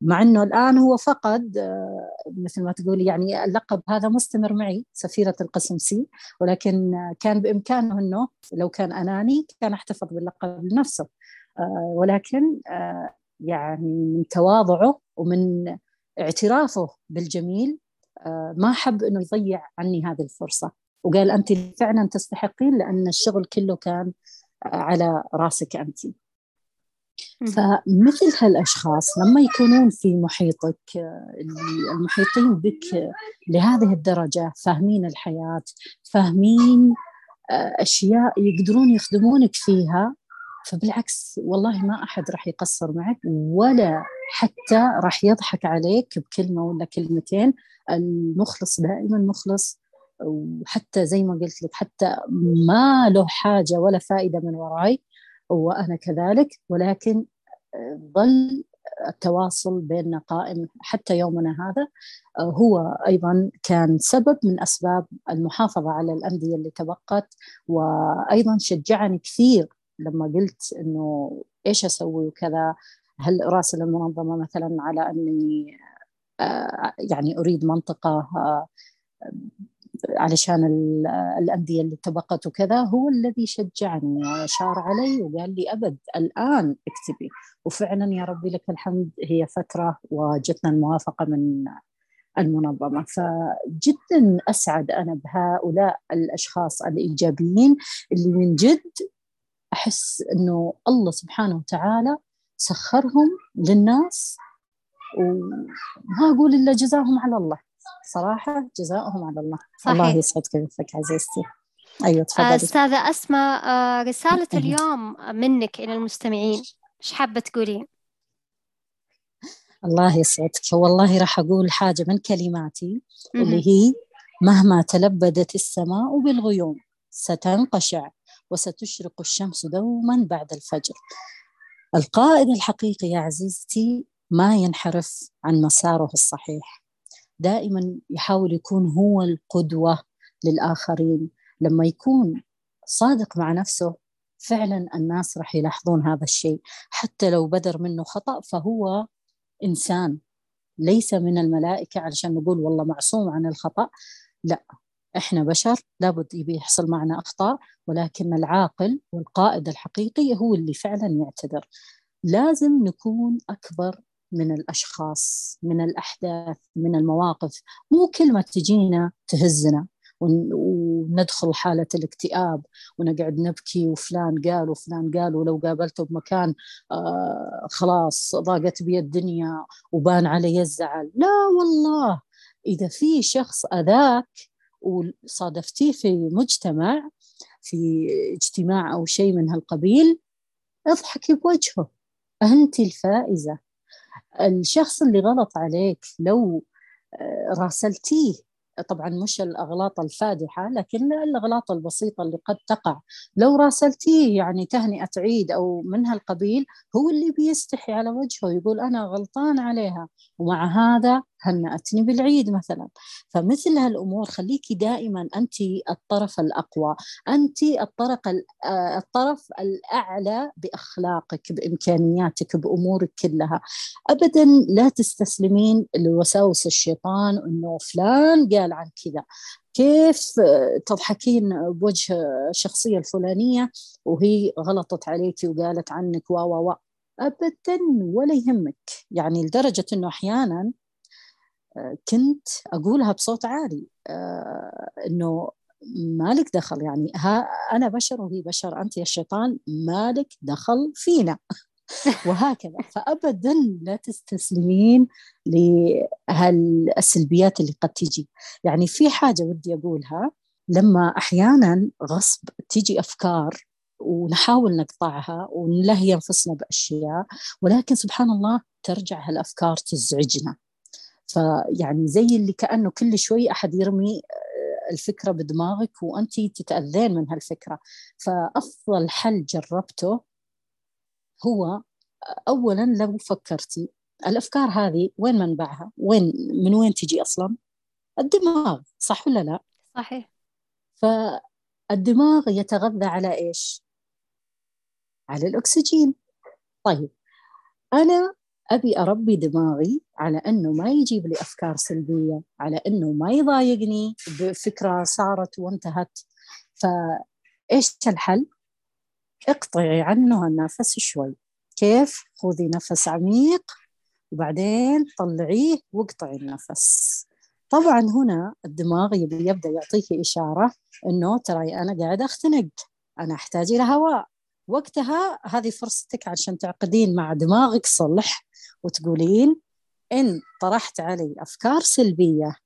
مع إنه الآن هو فقد آه، مثل ما تقولي يعني اللقب هذا مستمر معي سفيرة القسم C ولكن كان بإمكانه إنه لو كان أناني كان أحتفظ باللقب لنفسه. آه، ولكن آه، يعني من تواضعه ومن اعترافه بالجميل ما حب إنه يضيع عني هذه الفرصة. وقال أنت فعلا تستحقين لأن الشغل كله كان على راسك أنت. فمثل هالأشخاص لما يكونون في محيطك المحيطين بك لهذه الدرجة فاهمين الحياة فاهمين آه، أشياء يقدرون يخدمونك فيها فبالعكس والله ما أحد راح يقصر معك ولا حتى راح يضحك عليك بكلمة ولا كلمتين. المخلص دائما مخلص وحتى زي ما قلت لك حتى ما له حاجة ولا فائدة من وراي. وأنا كذلك ولكن آه، ظل التواصل بيننا قائم حتى يومنا هذا. آه، هو أيضا كان سبب من أسباب المحافظة على الأندية اللي تبقت وأيضا شجعني كثير لما قلت إنه إيش أسوي وكذا. هل أراسل المنظمة مثلا على أني آه، يعني أريد منطقة علشان الأندية اللي تبقت وكذا هو الذي شجعني وشار علي وقال لي أبد الآن اكتبي. وفعلا يا ربي لك الحمد هي فترة وجتنا الموافقة من المنظمة. فجدا أسعد أنا بهؤلاء الأشخاص الإيجابيين اللي من جد أحس أنه الله سبحانه وتعالى سخرهم للناس وما أقول إلا جزاهم على الله. صراحة جزاؤهم على الله. صحيح. الله يسعد كيفك عزيزتي. أيوة تفضلي. أستاذة أسماء آه، رسالة اليوم منك إلى المستمعين. إيش حابة تقولين؟ الله يسعدك. والله راح أقول حاجة من كلماتي اللي هي مهما تلبدت السماء بالغيوم ستنقشع وستشرق الشمس دوما بعد الفجر. القائد الحقيقي يا عزيزتي ما ينحرف عن مساره الصحيح. دائما يحاول يكون هو القدوة للآخرين. لما يكون صادق مع نفسه فعلا الناس راح يلاحظون هذا الشيء. حتى لو بدر منه خطأ فهو إنسان. ليس من الملائكة علشان نقول والله معصوم عن الخطأ. لا إحنا بشر لابد يحصل معنا أخطاء ولكن العاقل والقائد الحقيقي هو اللي فعلا يعتذر. لازم نكون أكبر من الأشخاص من الأحداث من المواقف. مو كلمه تجينا تهزنا. وندخل حالة الاكتئاب ونقعد نبكي وفلان قال وفلان قال ولو قابلته بمكان آه خلاص ضاقت بي الدنيا وبان علي الزعل. لا والله. إذا في شخص أذاك وصادفتيه في مجتمع في اجتماع أو شيء من هالقبيل اضحكي بوجهه. أنت الفائزة. الشخص اللي غلط عليك لو آه، راسلتيه طبعا مش الأغلاط الفادحة لكن الأغلاط البسيطة اللي قد تقع. لو راسلتيه يعني تهنئة عيد أو من هالقبيل هو اللي بيستحي على وجهه يقول أنا غلطان عليها. ومع هذا هنأتني بالعيد مثلا؟ فمثل هالأمور خليكي دائما أنت الطرف الأقوى. أنت الطرف, الطرف الأعلى بأخلاقك بإمكانياتك بأمورك كلها. أبدا لا تستسلمين لوساوس الشيطان أنه فلان قال عن كذا. كيف تضحكين بوجه الشخصية الفلانية وهي غلطت عليك وقالت عنك و و و ابدا ولا يهمك. يعني لدرجة إنه أحيانا آه، كنت أقولها بصوت عالي آه، إنه مالك دخل يعني ها أنا بشر وهي بشر أنت يا الشيطان مالك دخل فينا. وهكذا. فابدا لا تستسلمين لهالسلبيات اللي قد تجي. يعني في حاجة ودي أقولها لما أحيانا غصب تيجي أفكار ونحاول نقطعها ونلهي أنفسنا بأشياء ولكن سبحان الله ترجع هالأفكار تزعجنا. فيعني زي اللي كأنه كل شوي أحد يرمي آه، الفكرة بدماغك وانت تتأذين من هالفكرة فأفضل حل جربته هو آه، اولا لو فكرتي الأفكار هذه وين منبعها؟ وين من وين تجي أصلا؟ الدماغ صح ولا لا؟ صحيح فالدماغ يتغذى على إيش؟ على الأكسجين طيب أنا أبي أربي دماغي على أنه ما يجيب لي أفكار سلبية على أنه ما يضايقني بفكرة صارت وانتهت فإيش الحل؟ اقطعي عنه النفس شوي كيف؟ خذي نفس عميق وبعدين طلعيه واقطعي النفس طبعا هنا الدماغ يبدأ يعطيك إشارة أنه تراي أنا قاعد أختنق أنا أحتاج إلى هواء وقتها هذه فرصتك عشان تعقدين مع دماغك صلح وتقولين إن طرحت علي أفكار سلبية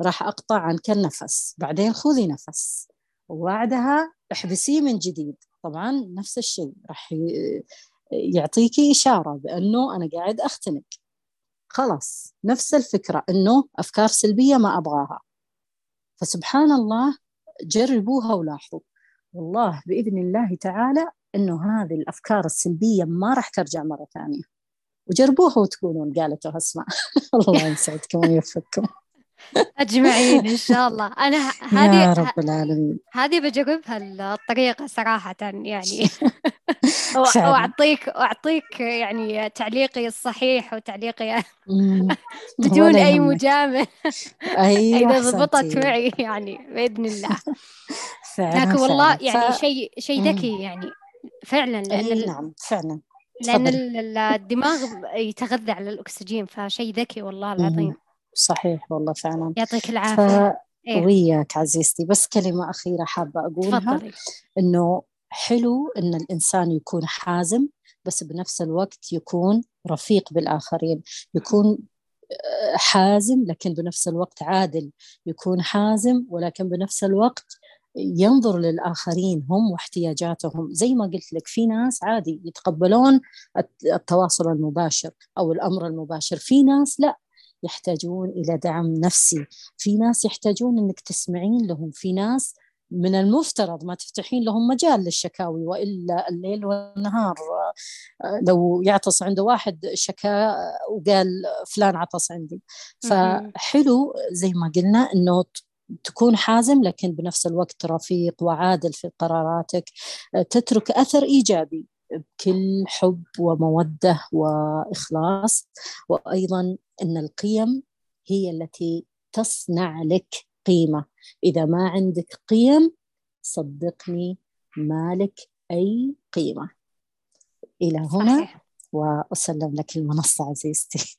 راح أقطع عنك النفس بعدين خذي نفس. وبعدها احبسيه من جديد. طبعا نفس الشيء راح يعطيكي إشارة بأنه أنا قاعد أختنق خلاص نفس الفكرة أنه أفكار سلبية ما أبغاها. فسبحان الله جربوها ولاحظوا. والله بإذن الله تعالى إنه هذه الأفكار السلبية ما راح ترجع مرة ثانية. وجربوها وتقولون قالته أسماء. الله يسعدكم ويوفقكم. أجمعين إن شاء الله. أنا هذه يا رب العالمين. هذه بجربها الطريقة صراحة يعني. واعطيك واعطيك يعني تعليقي الصحيح وتعليقي بدون أي مجامله أيوه إذا ضبطت معي يعني بإذن الله. لكن والله يعني شيء شيء ذكي يعني فعلا لأن نعم فعلا. لأن الدماغ يتغذى على الأكسجين فشيء ذكي والله العظيم. صحيح والله فعلا. يعطيك العافية. إيه؟ وياك عزيزتي بس كلمة أخيرة حابة أقولها. فضلي. إنه حلو إن الإنسان يكون حازم بس بنفس الوقت يكون رفيق بالآخرين. يكون آه، حازم لكن بنفس الوقت عادل. يكون حازم ولكن بنفس الوقت ينظر للآخرين هم واحتياجاتهم. زي ما قلت لك في ناس عادي يتقبلون التواصل المباشر أو الأمر المباشر. في ناس لا يحتاجون إلى دعم نفسي. في ناس يحتاجون أنك تسمعين لهم. في ناس من المفترض ما تفتحين لهم مجال للشكاوي وإلا الليل والنهار. لو يعطس عنده واحد شكا وقال فلان عطس عندي. فحلو زي ما قلنا إنه تكون حازم لكن بنفس الوقت رفيق وعادل في قراراتك. تترك أثر إيجابي بكل حب ومودة وإخلاص. وأيضا إن القيم هي التي تصنع لك قيمة. إذا ما عندك قيم صدقني ما لك أي قيمة. إلى هنا صحيح. وأسلم لك المنصة عزيزتي.